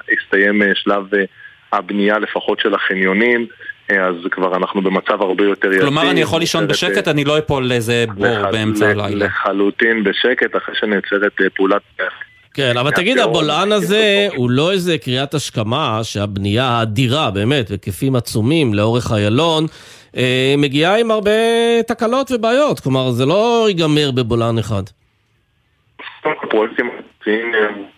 והסתיים אה, שלב אה, הבנייה לפחות של החניונים, אז כבר אנחנו במצב הרבה יותר יציב. כלומר, אני יכול לישון בשקט, אני לא אפול לאיזה בור לח- באמצע הלילה. לחלוטין בשקט, אחרי שנעצרת פעולת... כן, אבל תגיד, הבולען הזה הוא לא איזה קריאת השכמה שהבנייה האדירה, באמת, בהיקפים עצומים לאורך איילון, אה, מגיעה עם הרבה תקלות ובעיות. כלומר, זה לא ייגמר בבולען אחד. פרויקטים אה,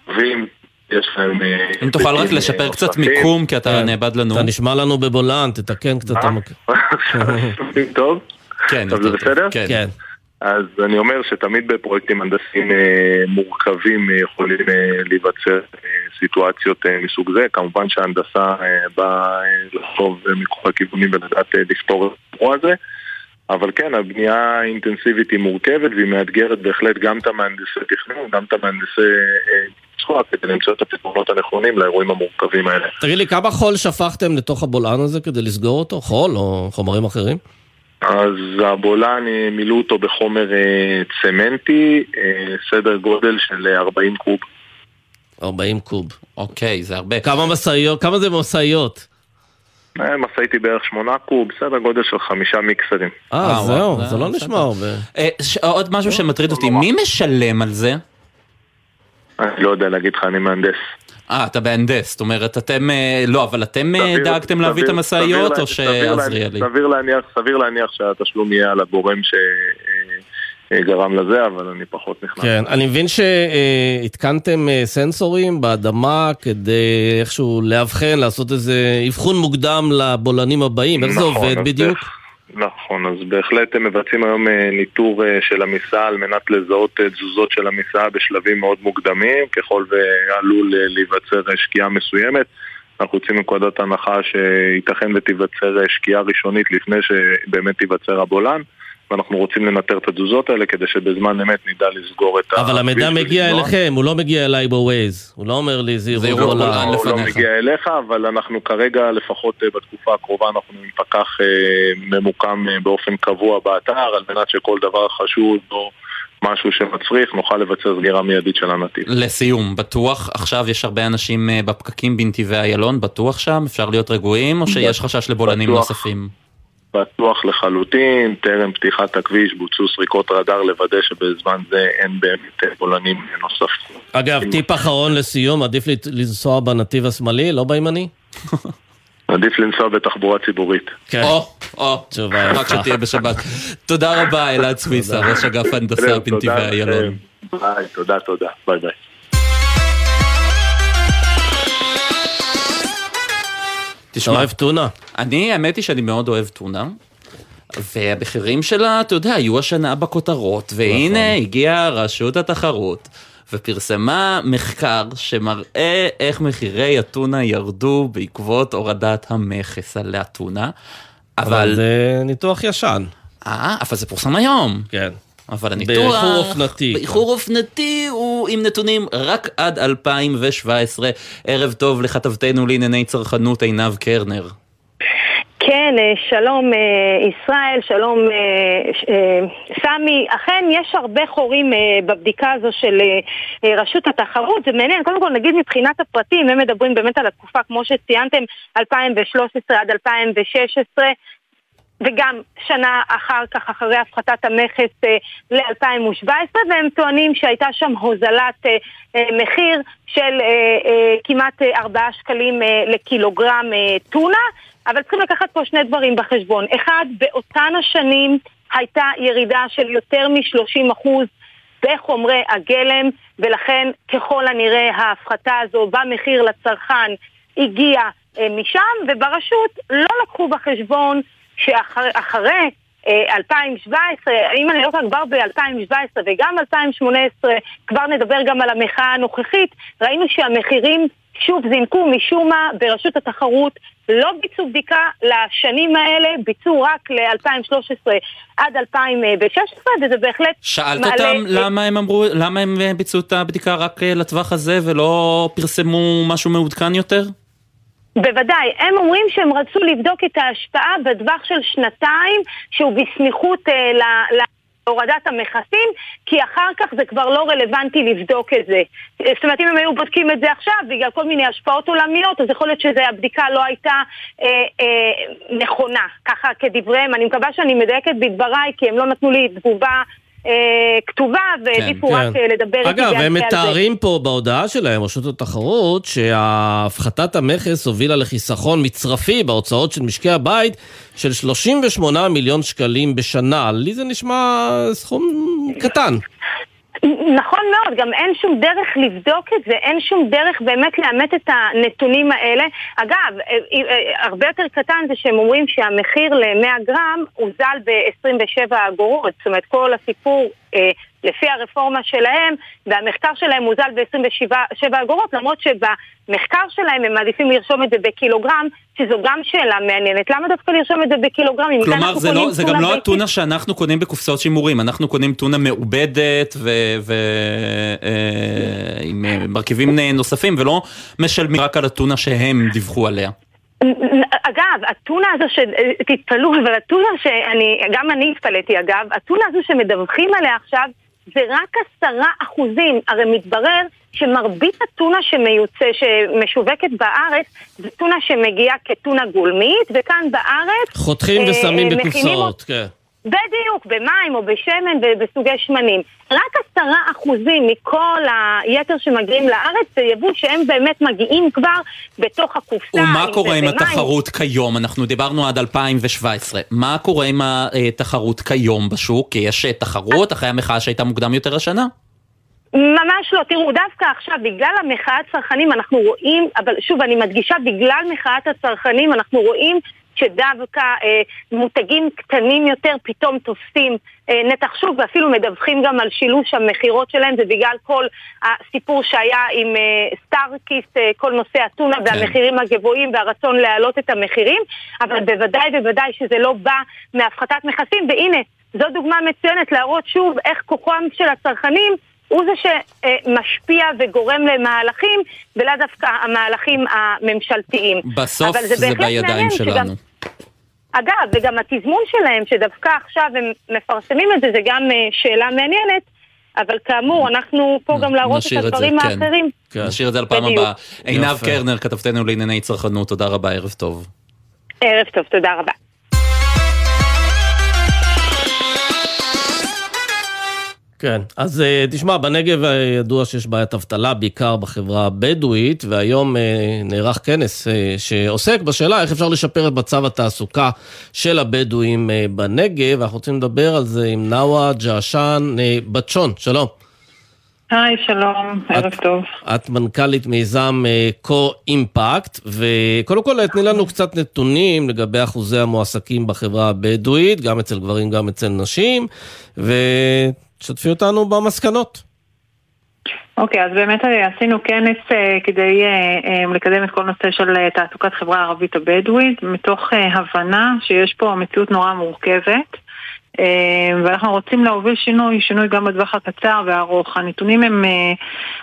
מורכבים, יש להם... אה, אם תוכל רק לשפר קצת. מיקום, כי אתה כן. נאבד לנו. אתה נשמע לנו בבולען, תתקן קצת *laughs* *laughs* טוב? כן, זה. בסדר? כן. אז אני אומר שתמיד בפרויקטים הנדסיים אה, מורכבים אה, יכולים אה, להיווצר סיטואציות מסוג זה. כמובן שההנדסה אה, באה אה, לחשוב מכל הכיוונים ולדעת לפתור את האירוע הזה. אבל כן, הבנייה האינטנסיבית היא מורכבת והיא מאתגרת בהחלט גם את המהנדסי תכנון, גם את המהנדסי ביצוע, כדי למצוא את הפתרונות הנכונים לאירועים המורכבים האלה. תגיד לי, כמה חול שפכתם לתוך הבולען הזה כדי לסגור אותו? חול או חומרים אחרים? אז הבולען, אה, מילאו אותו בחומר אה, צמנטי, אה, סדר גודל של אה, 40 קוב. 40 קוב. אוקיי, זה הרבה. כמה משאיות? כמה זה משאיות? אה, משאית היא בערך 8 קוב, סדר גודל של חמישה מיקסרים. אה, אה, זהו, זה זה לא בסדר. נשמע הרבה. אה, עוד משהו שמטריד אותי, מי משלם על זה? אני לא יודע להגיד לך, אני מהנדס. אה, אתה מהנדס, זאת אומרת, אתם, אה, לא, אבל אתם אה, סביר- דאגתם להביא את סביר- המשאיות, סביר או סביר שעזריאלי? סביר להניח, סביר להניח שהתשלום יהיה על הגורם שגרם לזה, אבל אני פחות נכנס. כן, אני מבין שהתקנתם אה, סנסורים באדמה כדי איכשהו לאבחן, לעשות איזה אבחון מוקדם לבולענים הבאים. איך זה נכון, עובד בדיוק? נכון, אז בהחלט הם מבצעים היום אה, ניטור אה, של המיסה על מנת לזהות אה, תזוזות של המיסה בשלבים מאוד מוקדמים, ככל ועלול להיווצר שקיעה מסוימת. אנחנו יוצאים מנקודת הנחה שייתכן ותיווצר שקיעה ראשונית לפני שבאמת תיווצר הבולען, ואנחנו רוצים לנטר את התזוזות האלה כדי שבזמן אמת נדע לסגור את אבל המידע מגיע אליכם, הוא לא מגיע אליי בווייז. הוא לא אומר לי זירו זירו גולן. גולן. הוא לא. מגיע אליך, אבל אנחנו כרגע, לפחות אה, בתקופה הקרובה, אנחנו עם פקח אה, ממוקם אה, באופן קבוע באתר, על מנת שכל דבר חשוד או משהו שמצריך, נוכל לבצע סגירה מיידית של הנתיב. לסיום, בטוח עכשיו יש הרבה אנשים בפקקים בנתיבי איילון, בטוח שם? אפשר להיות רגועים או שיש חשש לבולענים בטוח. נוספים? בטוח לחלוטין, טרם פתיחת הכביש בוצעו סריקות רדאר לוודא שבזמן זה אין באמת אה, בולענים נוספים. אגב, טיפ אחרון לסיום, עדיף לנסוע בנתיב השמאלי, לא בימני? *laughs* עדיף לנסוע בתחבורה ציבורית. כן. או, או, תשובה רק יפה. שתהיה בשבת. *laughs* תודה רבה, אלעד סוויסה, ראש אגף הנדסה בנתיבי תודה איילון. לכם. ביי, תודה, תודה. ביי ביי. תשמע, אוהב טונה? אני, האמת היא שאני מאוד אוהב טונה. והמחירים שלה, אתה יודע, היו השנה בכותרות, והנה הגיעה רשות התחרות ופרסמה מחקר שמראה איך מחירי הטונה ירדו בעקבות הורדת המכס על הטונה. אבל אבל, זה ניתוח ישן. אה, אבל זה פורסם היום. כן. אבל הניתוח... באיחור אופנתי. באיחור אופנתי הוא עם נתונים רק עד 2017. ערב טוב לכתבתנו לענייני צרכנות עינב קרנר. כן, אה, שלום אה, ישראל, שלום אה, סמי. אכן, יש הרבה חורים בבדיקה הזו של רשות התחרות. זה מעניין, קודם כל נגיד מבחינת הפרטים, הם מדברים באמת על התקופה, כמו שציינתם, 2013 עד 2016. וגם שנה אחר כך, אחרי הפחתת המכס אה, ל-2017, והם טוענים שהייתה שם הוזלת אה, אה, מחיר של כמעט אה, 4 שקלים לקילוגרם טונה, אבל צריכים לקחת פה שני דברים בחשבון. אחד, באותן השנים הייתה ירידה של יותר מ-30% בחומרי הגלם, ולכן ככל הנראה ההפחתה הזו במחיר לצרכן הגיעה משם, וברשות לא לקחו בחשבון שאחרי אה, 2017, אם אני לא טועה כבר ב-2017 וגם 2018, כבר נדבר גם על המחאה הנוכחית, ראינו שהמחירים שוב זינקו משום מה ברשות התחרות לא ביצעו בדיקה לשנים האלה, ביצעו רק ל-2013 עד 2016, וזה בהחלט שאלת מעלה... אותם למה הם אמרו, למה הם אה, ביצעו את הבדיקה רק אה, לטווח הזה ולא פרסמו משהו מעודכן יותר? בוודאי, הם אומרים שהם רצו לבדוק את ההשפעה בטווח של שנתיים שהוא בסמיכות אה, ל... ל... הורדת המכסים, כי אחר כך זה כבר לא רלוונטי לבדוק את זה. זאת אומרת, אם הם היו בודקים את זה עכשיו, בגלל כל מיני השפעות עולמיות, אז יכול להיות שהבדיקה לא הייתה אה, אה, נכונה, ככה כדבריהם. אני מקווה שאני מדייקת בדבריי, כי הם לא נתנו לי תגובה כתובה, והעדיפו כן. רק אה, לדבר איתי אגב, הם. מתארים פה בהודעה שלהם, רשות התחרות, שהפחתת המכס הובילה לחיסכון מצרפי בהוצאות של משקי הבית של 38 מיליון שקלים בשנה. לי זה נשמע סכום קטן. נכון מאוד, גם אין שום דרך לבדוק את זה, אין שום דרך באמת לאמת את הנתונים האלה. אגב, אה, אה, הרבה יותר קטן זה שהם אומרים שהמחיר ל-100 גרם הוזל ב-27 אגורות. זאת אומרת, כל הסיפור, אה, לפי הרפורמה שלהם, והמחקר שלהם הוזל ב-27 אגורות, למרות שבמחקר שלהם הם מעדיפים לרשום את זה בקילוגרם, שזו גם שאלה מעניינת. למה דווקא לרשום את זה בקילוגרם? כלומר, זה, לא, זה גם לא? הטונה שאנחנו קונים בקופסאות שימורים, אנחנו קונים טונה מעובדת ועם מרכיבים אה, נוספים, ולא משלמים רק על הטונה שהם דיווחו עליה. אגב, הטונה הזו ש... תתפלאו, אבל הטונה שאני, גם אני התפלאתי אגב, הטונה הזו שמדווחים עליה עכשיו זה רק עשרה אחוזים. הרי מתברר שמרבית הטונה שמיוצא, שמשווקת בארץ, זה טונה שמגיעה כטונה גולמית, וכאן בארץ... חותכים אה, ושמים אה, בקופסאות, כן. בדיוק, במים או בשמן ובסוגי שמנים. רק עשרה אחוזים מכל היתר שמגיעים לארץ זה יבוא שהם באמת מגיעים כבר בתוך הקופסה. ומה קורה עם. התחרות כיום? אנחנו דיברנו עד 2017. מה קורה עם התחרות כיום בשוק? כי יש אה, תחרות אחרי המחאה שהייתה מוקדם יותר השנה? ממש לא, תראו, דווקא עכשיו, בגלל המחאת צרכנים, אנחנו רואים, אבל שוב, אני מדגישה, בגלל מחאת הצרכנים, אנחנו רואים שדווקא אה, מותגים קטנים יותר פתאום תופסים אה, נתח שוק ואפילו מדווחים גם על שילוש המכירות שלהם, זה בגלל כל הסיפור שהיה עם אה, סטארקיס, אה, כל נושא הטונה כן. והמחירים הגבוהים והרצון להעלות את המחירים, אבל בוודאי בוודאי שזה לא בא מהפחתת מכסים, והנה, זו דוגמה מצוינת להראות שוב איך כוחם של הצרכנים הוא זה שמשפיע וגורם למהלכים, ולאו דווקא המהלכים הממשלתיים. בסוף אבל זה בהחלט בידיים שלנו. שגם- אגב, וגם התזמון שלהם, שדווקא עכשיו הם מפרסמים את זה, זה גם אה, שאלה מעניינת, אבל כאמור, אנחנו פה גם להראות את את זה, הדברים כן. האחרים. נשאיר את זה לפעם בדיוק. הבאה. עינב. קרנר, כתבתנו לענייני צרכנות, תודה רבה, ערב טוב. ערב טוב, תודה רבה. כן, אז אה, תשמע, בנגב ידוע שיש בעיית אבטלה, בעיקר בחברה הבדואית, והיום אה, נערך כנס אה, שעוסק בשאלה איך אפשר לשפר את מצב התעסוקה של הבדואים בנגב, ואנחנו רוצים לדבר על זה עם נאווה ג'עשן בצ'ון, שלום. היי, שלום, ערב טוב. את מנכ"לית מיזם קו-אימפקט, וקודם כל תני לנו קצת נתונים לגבי אחוזי המועסקים בחברה הבדואית, גם אצל גברים, גם אצל נשים, ותשתפי אותנו במסקנות. אוקיי, אז באמת אה, עשינו כנס אה, כדי אה, לקדם את כל נושא של תעסוקת חברה הערבית הבדואית, מתוך הבנה שיש פה מציאות נורא מורכבת. אה, ואנחנו רוצים להוביל שינוי, שינוי גם בטווח הקצר והארוך. הנתונים הם, אה,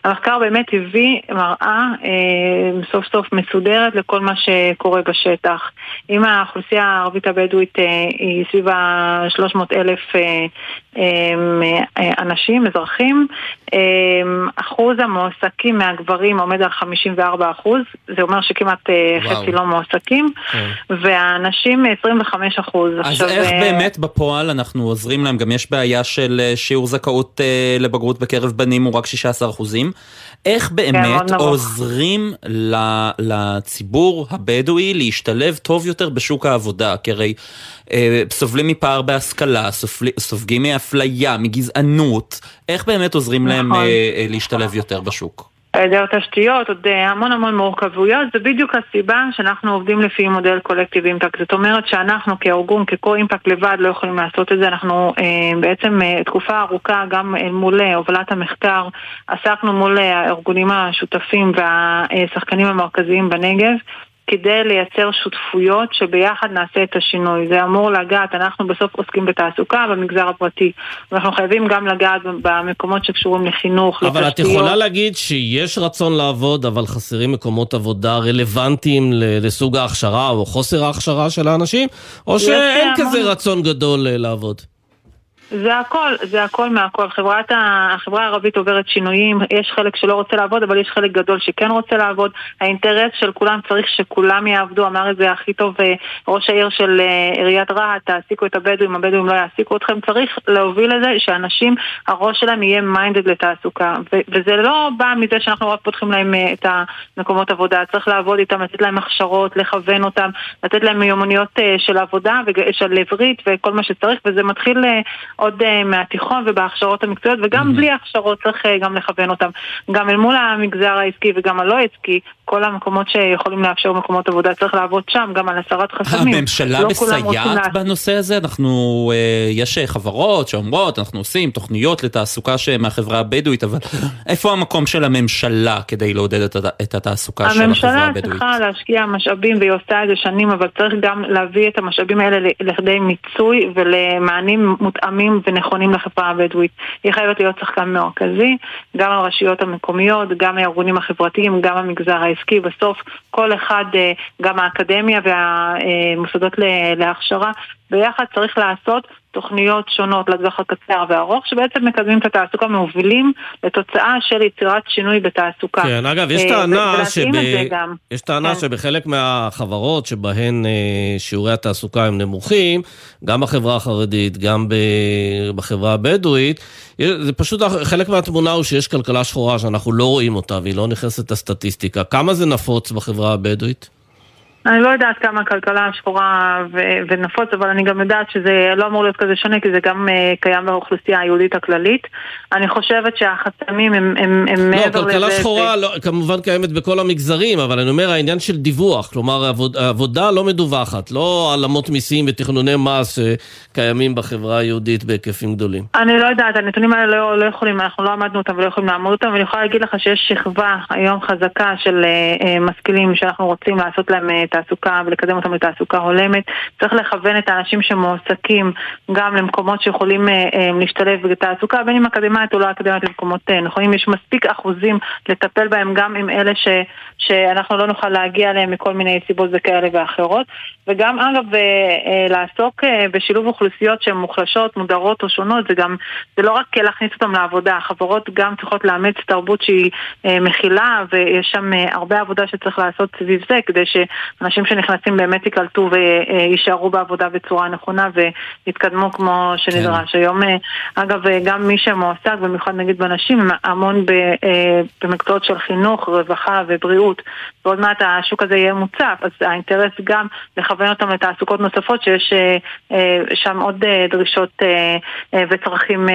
המחקר באמת הביא מראה אה, סוף סוף מסודרת לכל מה שקורה בשטח. אם האוכלוסייה הערבית הבדואית היא סביב ה-300 אלף אנשים, אזרחים, אחוז המועסקים מהגברים עומד על 54 אחוז, זה אומר שכמעט וואו. חצי לא מועסקים, והנשים 25 אחוז. אז איך אה, באמת בפועל אנחנו עוזרים להם? גם יש בעיה של אה, שיעור זכאות אה, לבגרות בקרב בנים הוא רק 16 אחוזים. איך באמת כן, מאוד נמוך. עוזרים ל- לציבור הבדואי להשתלב טוב יותר בשוק העבודה? כי הרי אה, סובלים מפער בהשכלה, סופגים מאפליה, מגזענות. איך באמת עוזרים להם נכון. אה, להשתלב יותר בשוק? היעדר תשתיות, עוד אה, המון המון מורכבויות, זה בדיוק הסיבה שאנחנו עובדים לפי מודל קולקטיב אימפקט. זאת אומרת שאנחנו כארגון, כקו-אימפקט לבד לא יכולים לעשות את זה, אנחנו אה, בעצם אה, תקופה ארוכה גם אה, מול אה, הובלת המחקר, עסקנו מול אה, הארגונים השותפים והשחקנים המרכזיים בנגב. כדי לייצר שותפויות שביחד נעשה את השינוי. זה אמור לגעת, אנחנו בסוף עוסקים בתעסוקה במגזר הפרטי. ואנחנו חייבים גם לגעת במקומות שקשורים לחינוך, אבל את לתשתיות. יכולה להגיד שיש רצון לעבוד, אבל חסרים מקומות עבודה רלוונטיים לסוג ההכשרה או חוסר ההכשרה של האנשים, או שאין המון- כזה רצון גדול אה, לעבוד? זה הכל, זה הכל מהכל. חברת ה... החברה הערבית עוברת שינויים, יש חלק שלא רוצה לעבוד, אבל יש חלק גדול שכן רוצה לעבוד. האינטרס של כולם צריך שכולם יעבדו, אמר את זה הכי טוב אה, ראש העיר של אה, עיריית רהט, תעסיקו את הבדואים, הבדואים לא יעסיקו אתכם. צריך להוביל לזה שאנשים, הראש שלהם יהיה מיינדד לתעסוקה. ו- וזה לא בא מזה שאנחנו רק פותחים להם אה, את המקומות עבודה, צריך לעבוד איתם, לתת להם הכשרות, לכוון אותם, לתת להם מיומנויות של עבודה, של עברית וכל מה שצריך, וזה מתחיל עוד אה, מהתיכון ובהכשרות המקצועיות, וגם בלי הכשרות צריך אה, גם לכוון אותם. גם אל מול המגזר העסקי וגם הלא עסקי, כל המקומות שיכולים לאפשר מקומות עבודה, צריך לעבוד שם, גם על הסרת חסמים. הממשלה לא מסייעת. בנושא הזה? אנחנו, אה, יש חברות שאומרות, אנחנו עושים תוכניות לתעסוקה מהחברה הבדואית, אבל איפה המקום של הממשלה כדי לעודד את, הת- את התעסוקה של החברה הממשלה הבדואית? צריכה להשקיע משאבים והיא עושה את זה שנים, אבל צריך גם להביא את המשאבים האלה לכדי מיצוי ולמענים מותאמים ונכונים לחברה הבדואית. היא חייבת להיות שחקן מרכזי, גם הרשויות המקומיות, גם הארגונים החברתיים, גם המגזר העסקי. בסוף כל אחד, אה, גם האקדמיה והמוסדות להכשרה, ביחד צריך לעשות תוכניות שונות לטווח הקצר והארוך, שבעצם מקדמים את התעסוקה, מובילים לתוצאה של יצירת שינוי בתעסוקה. כן, אגב, יש אה, טענה, שב... יש טענה כן. שבחלק מהחברות שבהן אה, שיעורי התעסוקה הם נמוכים, גם בחברה החרדית, גם. בחברה הבדואית, זה פשוט חלק מהתמונה הוא שיש כלכלה שחורה שאנחנו לא רואים אותה והיא לא נכנסת לסטטיסטיקה. כמה זה נפוץ בחברה הבדואית? אני לא יודעת כמה הכלכלה שחורה ו- ונפוץ, אבל אני גם יודעת שזה לא אמור להיות כזה שונה, כי זה גם uh, קיים באוכלוסייה היהודית הכללית. אני חושבת שהחסמים הם, הם, הם לא, מעבר לזה... כלכלה ש- שחורה לא, כמובן קיימת בכל המגזרים, אבל אני אומר העניין של דיווח, כלומר עבוד, עבודה לא מדווחת, לא העלמות מיסים ותכנוני מס שקיימים בחברה היהודית בהיקפים גדולים. אני לא יודעת, הנתונים האלה לא, לא יכולים, אנחנו לא עמדנו אותם ולא יכולים לעמוד אותם, ואני יכולה להגיד לך שיש שכבה היום חזקה של uh, uh, משכילים שאנחנו רוצים לעשות להם uh, לתעסוקה ולקדם אותם לתעסוקה הולמת. צריך לכוון את האנשים שמועסקים גם למקומות שיכולים אה, אה, להשתלב בתעסוקה, בין אם אקדמית או לא אקדמית למקומות אה, נכונים. יש מספיק אחוזים לטפל בהם גם עם אלה ש, שאנחנו לא נוכל להגיע אליהם מכל מיני סיבות וכאלה ואחרות. וגם אגב, אה, אה, לעסוק אה, בשילוב אוכלוסיות שהן מוחלשות, מודרות או שונות, זה גם, זה לא רק להכניס אותם לעבודה, החברות גם צריכות לאמץ תרבות שהיא אה, מכילה ויש שם אה, הרבה עבודה שצריך לעשות סביב זה כדי שאנשים שנכנסים באמת ייקלטו ויישארו בעבודה בצורה נכונה ויתקדמו כמו שנדרש. כן. היום, אה, אגב, אה, גם מי שמועסק, במיוחד נגיד בנשים, המון אה, במקצועות של חינוך, רווחה ובריאות. ועוד מעט השוק הזה יהיה מוצף, אז האינטרס גם לכוון אותם לתעסוקות נוספות שיש שם עוד דרישות וצרכים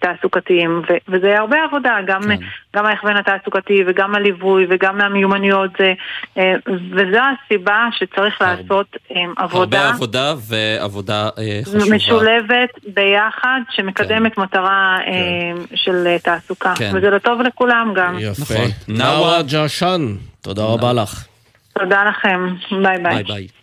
תעסוקתיים. וזה הרבה עבודה, גם, כן. גם ההכוון התעסוקתי וגם הליווי וגם המיומנויות, זה, אה, וזו הסיבה שצריך לעשות אה, עבודה. הרבה עבודה ועבודה אה, חשובה. משולבת ביחד, שמקדמת מטרה אה, של תעסוקה. כן. וזה לטוב לכולם גם. יפה. נאווה ג'עשן, תודה רבה לך. תודה לכם. ביי ביי. ביי ביי.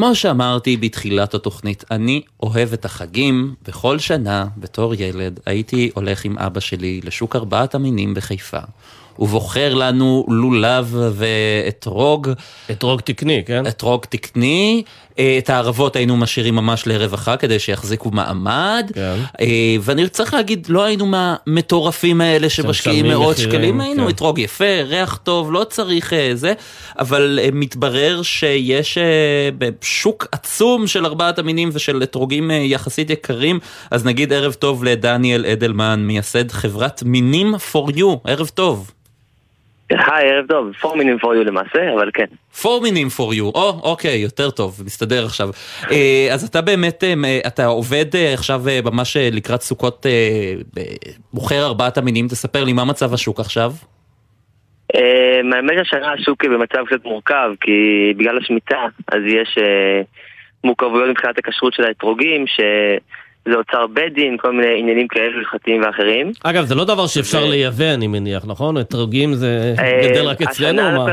כמו שאמרתי בתחילת התוכנית, אני אוהב את החגים, וכל שנה, בתור ילד, הייתי הולך עם אבא שלי לשוק ארבעת המינים בחיפה, ובוחר לנו לולב ואתרוג. אתרוג תקני, כן? אתרוג תקני. אה, את הערבות היינו משאירים ממש החג כדי שיחזיקו מעמד. כן. אה, ואני צריך להגיד, לא היינו מהמטורפים האלה שמשקיעים מאות מחירים, שקלים, היינו כן. אתרוג יפה, ריח טוב, לא צריך אה, זה, אבל מתברר שיש שוק עצום של ארבעת המינים ושל אתרוגים יחסית יקרים, אז נגיד ערב טוב לדניאל אדלמן, מייסד חברת מינים for you, ערב טוב. היי, ערב טוב, פורמינים for you למעשה, אבל כן. פורמינים for you, או, אוקיי, יותר טוב, מסתדר עכשיו. אה, אז אתה באמת, אה, אתה עובד אה, עכשיו ממש לקראת סוכות, בוחר ארבעת המינים, תספר לי מה מצב השוק עכשיו. האמת שהשנה השוק במצב קצת מורכב, כי בגלל השמיטה, אז יש מורכבויות מבחינת הכשרות של האתרוגים, שזה אוצר בית דין, כל מיני עניינים כאלו הלכתיים ואחרים. אגב, זה לא דבר שאפשר לייבא, אני מניח, נכון? אתרוגים זה אה, גדל רק אצלנו או מה?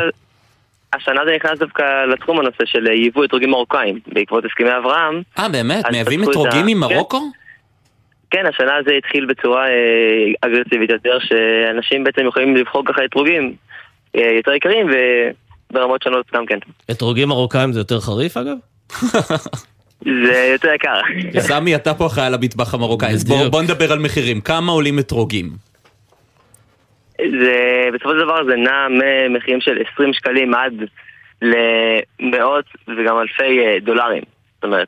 השנה זה נכנס דווקא לתחום הנושא של ייבוא אתרוגים מרוקאים, בעקבות הסכמי אברהם. אה, באמת? מייבאים אתרוגים ממרוקו? כן, השנה זה התחיל בצורה אה, אגרסיבית יותר, שאנשים בעצם יכולים לבחור ככה אתרוגים אה, יותר יקרים וברמות שונות גם כן. אתרוגים מרוקאים זה יותר חריף אגב? *laughs* זה יותר יקר. סמי, אתה פה אחראי על המטבח המרוקאי, אז בוא-. בוא נדבר על מחירים. כמה עולים אתרוגים? זה, בסופו של דבר זה נע ממחירים של 20 שקלים עד למאות וגם אלפי אה, דולרים. זאת אומרת,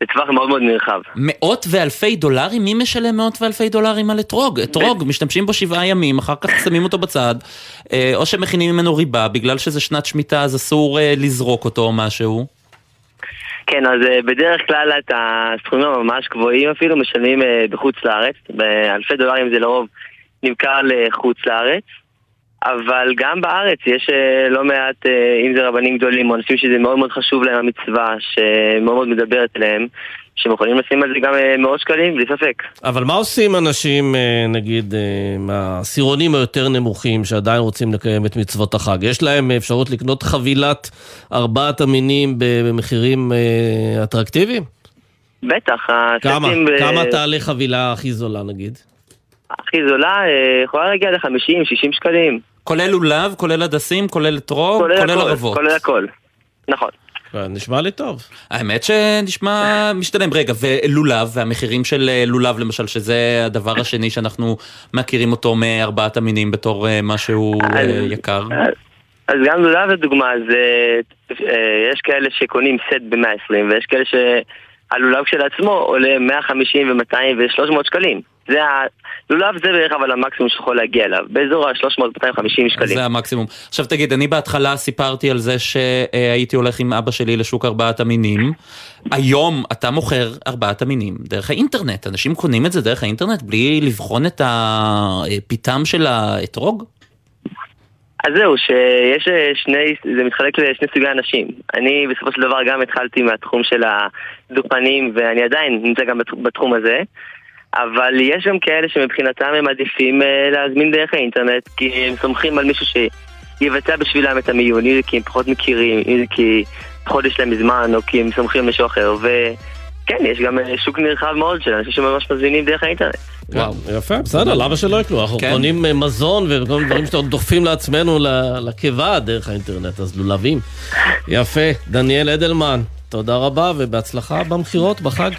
זה טווח מאוד מאוד נרחב. מאות ואלפי דולרים? מי משלם מאות ואלפי דולרים על אתרוג? אתרוג, משתמשים בו שבעה ימים, אחר כך שמים אותו בצד, אה, או שמכינים ממנו ריבה, בגלל שזה שנת שמיטה אז אסור אה, לזרוק אותו או משהו. כן, אז אה, בדרך כלל את הסכומים הממש גבוהים אפילו משלמים אה, בחוץ לארץ. באלפי דולרים זה לרוב נמכר לחוץ לארץ. אבל גם בארץ יש אה, לא מעט, אם זה רבנים גדולים או אנשים שזה מאוד מאוד חשוב להם המצווה, שמאוד מאוד מדברת אליהם, שהם יכולים לשים על זה גם אה, מאות שקלים, בלי ספק. אבל מה עושים אנשים, אה, נגיד, אה, מהעשירונים היותר נמוכים שעדיין רוצים לקיים את מצוות החג? יש להם אפשרות לקנות חבילת ארבעת המינים במחירים אטרקטיביים? בטח, כמה? ב- כמה תעלה חבילה הכי זולה נגיד? הכי זולה יכולה להגיע ל-50-60 שקלים. כולל לולב, כולל הדסים, כולל אתרוג, כולל כולל הכל, ערבות. כולל הכל. נכון. נשמע לי טוב. האמת שנשמע משתלם. רגע, ולולב, והמחירים של אה, לולב למשל, שזה הדבר השני שאנחנו מכירים אותו מארבעת המינים בתור אה, משהו אה, יקר. אז גם לולב לדוגמה, אז אה, אה, יש כאלה שקונים סט ב-120 ויש כאלה שהלולב כשלעצמו עולה 150 ו-200 ו-300 שקלים. זה ה... לולב זה בערך אבל המקסימום שיכול להגיע אליו, באזור ה-300-250 שקלים. זה המקסימום. עכשיו תגיד, אני בהתחלה סיפרתי על זה שהייתי הולך עם אבא שלי לשוק ארבעת המינים. היום אתה מוכר ארבעת המינים דרך האינטרנט. אנשים קונים את זה דרך האינטרנט בלי לבחון את הפיתם של האתרוג? אז זהו, שיש אה, שני, זה מתחלק לשני סוגי אנשים. אני בסופו של דבר גם התחלתי מהתחום של הדוכנים, ואני עדיין נמצא גם בת- בתחום הזה. אבל יש גם כאלה שמבחינתם הם עדיפים אה, להזמין דרך האינטרנט, כי הם סומכים על מישהו שיבצע בשבילם את המיון, כי הם פחות מכירים, כי פחות יש להם זמן, או כי הם סומכים על מישהו אחר, וכן, יש גם אה, שוק נרחב מאוד של אנשים שממש מזמינים דרך האינטרנט. וואו, יפה, בסדר, למה שלא יקנו? אנחנו כן. קונים אה, מזון וכל מיני דברים שאנחנו דוחפים לעצמנו ל- לקיבה דרך האינטרנט, אז לולבים. יפה, דניאל אדלמן, תודה רבה ובהצלחה במכירות בחג.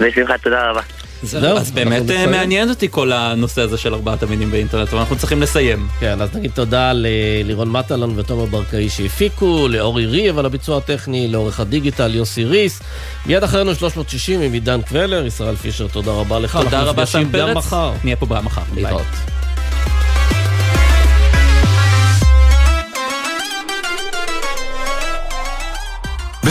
בשמחה, תודה רבה. זהו, אז באמת אה. מעניין אותי כל הנושא הזה של ארבעת המינים באינטרנט, אבל אנחנו צריכים לסיים. כן, אז נגיד תודה ללירון מטלון ותומר ברקאי שהפיקו, לאורי ריב על הביצוע הטכני, לעורך הדיגיטל יוסי ריס. מיד אחרינו 360 עם עידן קבלר, ישראל פישר, תודה רבה לך. תודה אנחנו רבה נפגשים שם גם פרץ. מחר. נהיה פה מחר. ביי. להתראות.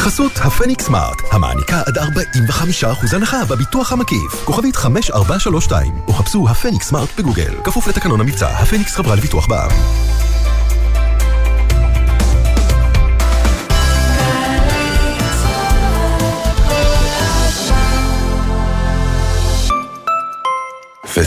בחסות הפניקס סמארט, המעניקה עד 45% הנחה בביטוח המקיף. כוכבית 5432, או חפשו הפניקס סמארט בגוגל. כפוף לתקנון המבצע, הפניקס חברה לביטוח בע"מ.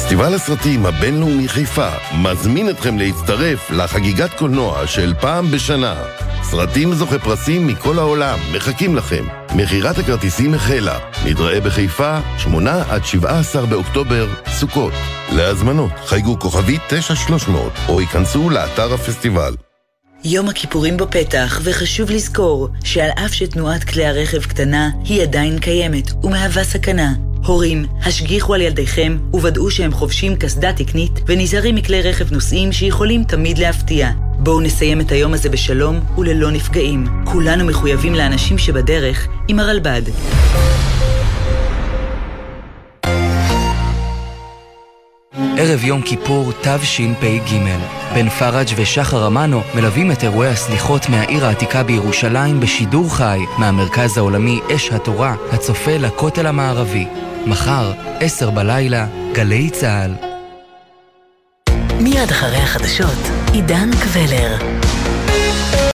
פסטיבל הסרטים הבינלאומי חיפה מזמין אתכם להצטרף לחגיגת קולנוע של פעם בשנה. סרטים זוכי פרסים מכל העולם מחכים לכם. מכירת הכרטיסים החלה. נתראה בחיפה, 8 עד 17 באוקטובר, סוכות. להזמנות, חייגו כוכבית 9300 או ייכנסו לאתר הפסטיבל. יום הכיפורים בפתח, וחשוב לזכור שעל אף שתנועת כלי הרכב קטנה, היא עדיין קיימת ומהווה סכנה. הורים, השגיחו על ילדיכם וודאו שהם חובשים קסדה תקנית ונזהרים מכלי רכב נוסעים שיכולים תמיד להפתיע. בואו נסיים את היום הזה בשלום וללא נפגעים. כולנו מחויבים לאנשים שבדרך עם הרלב"ד. ערב יום כיפור תשפ"ג. בן פראג' ושחר אמנו מלווים את אירועי הסליחות מהעיר העתיקה בירושלים בשידור חי מהמרכז העולמי אש התורה, הצופה לכותל המערבי. מחר, עשר בלילה, גלי צה"ל. מיד אחרי החדשות, עידן קבלר.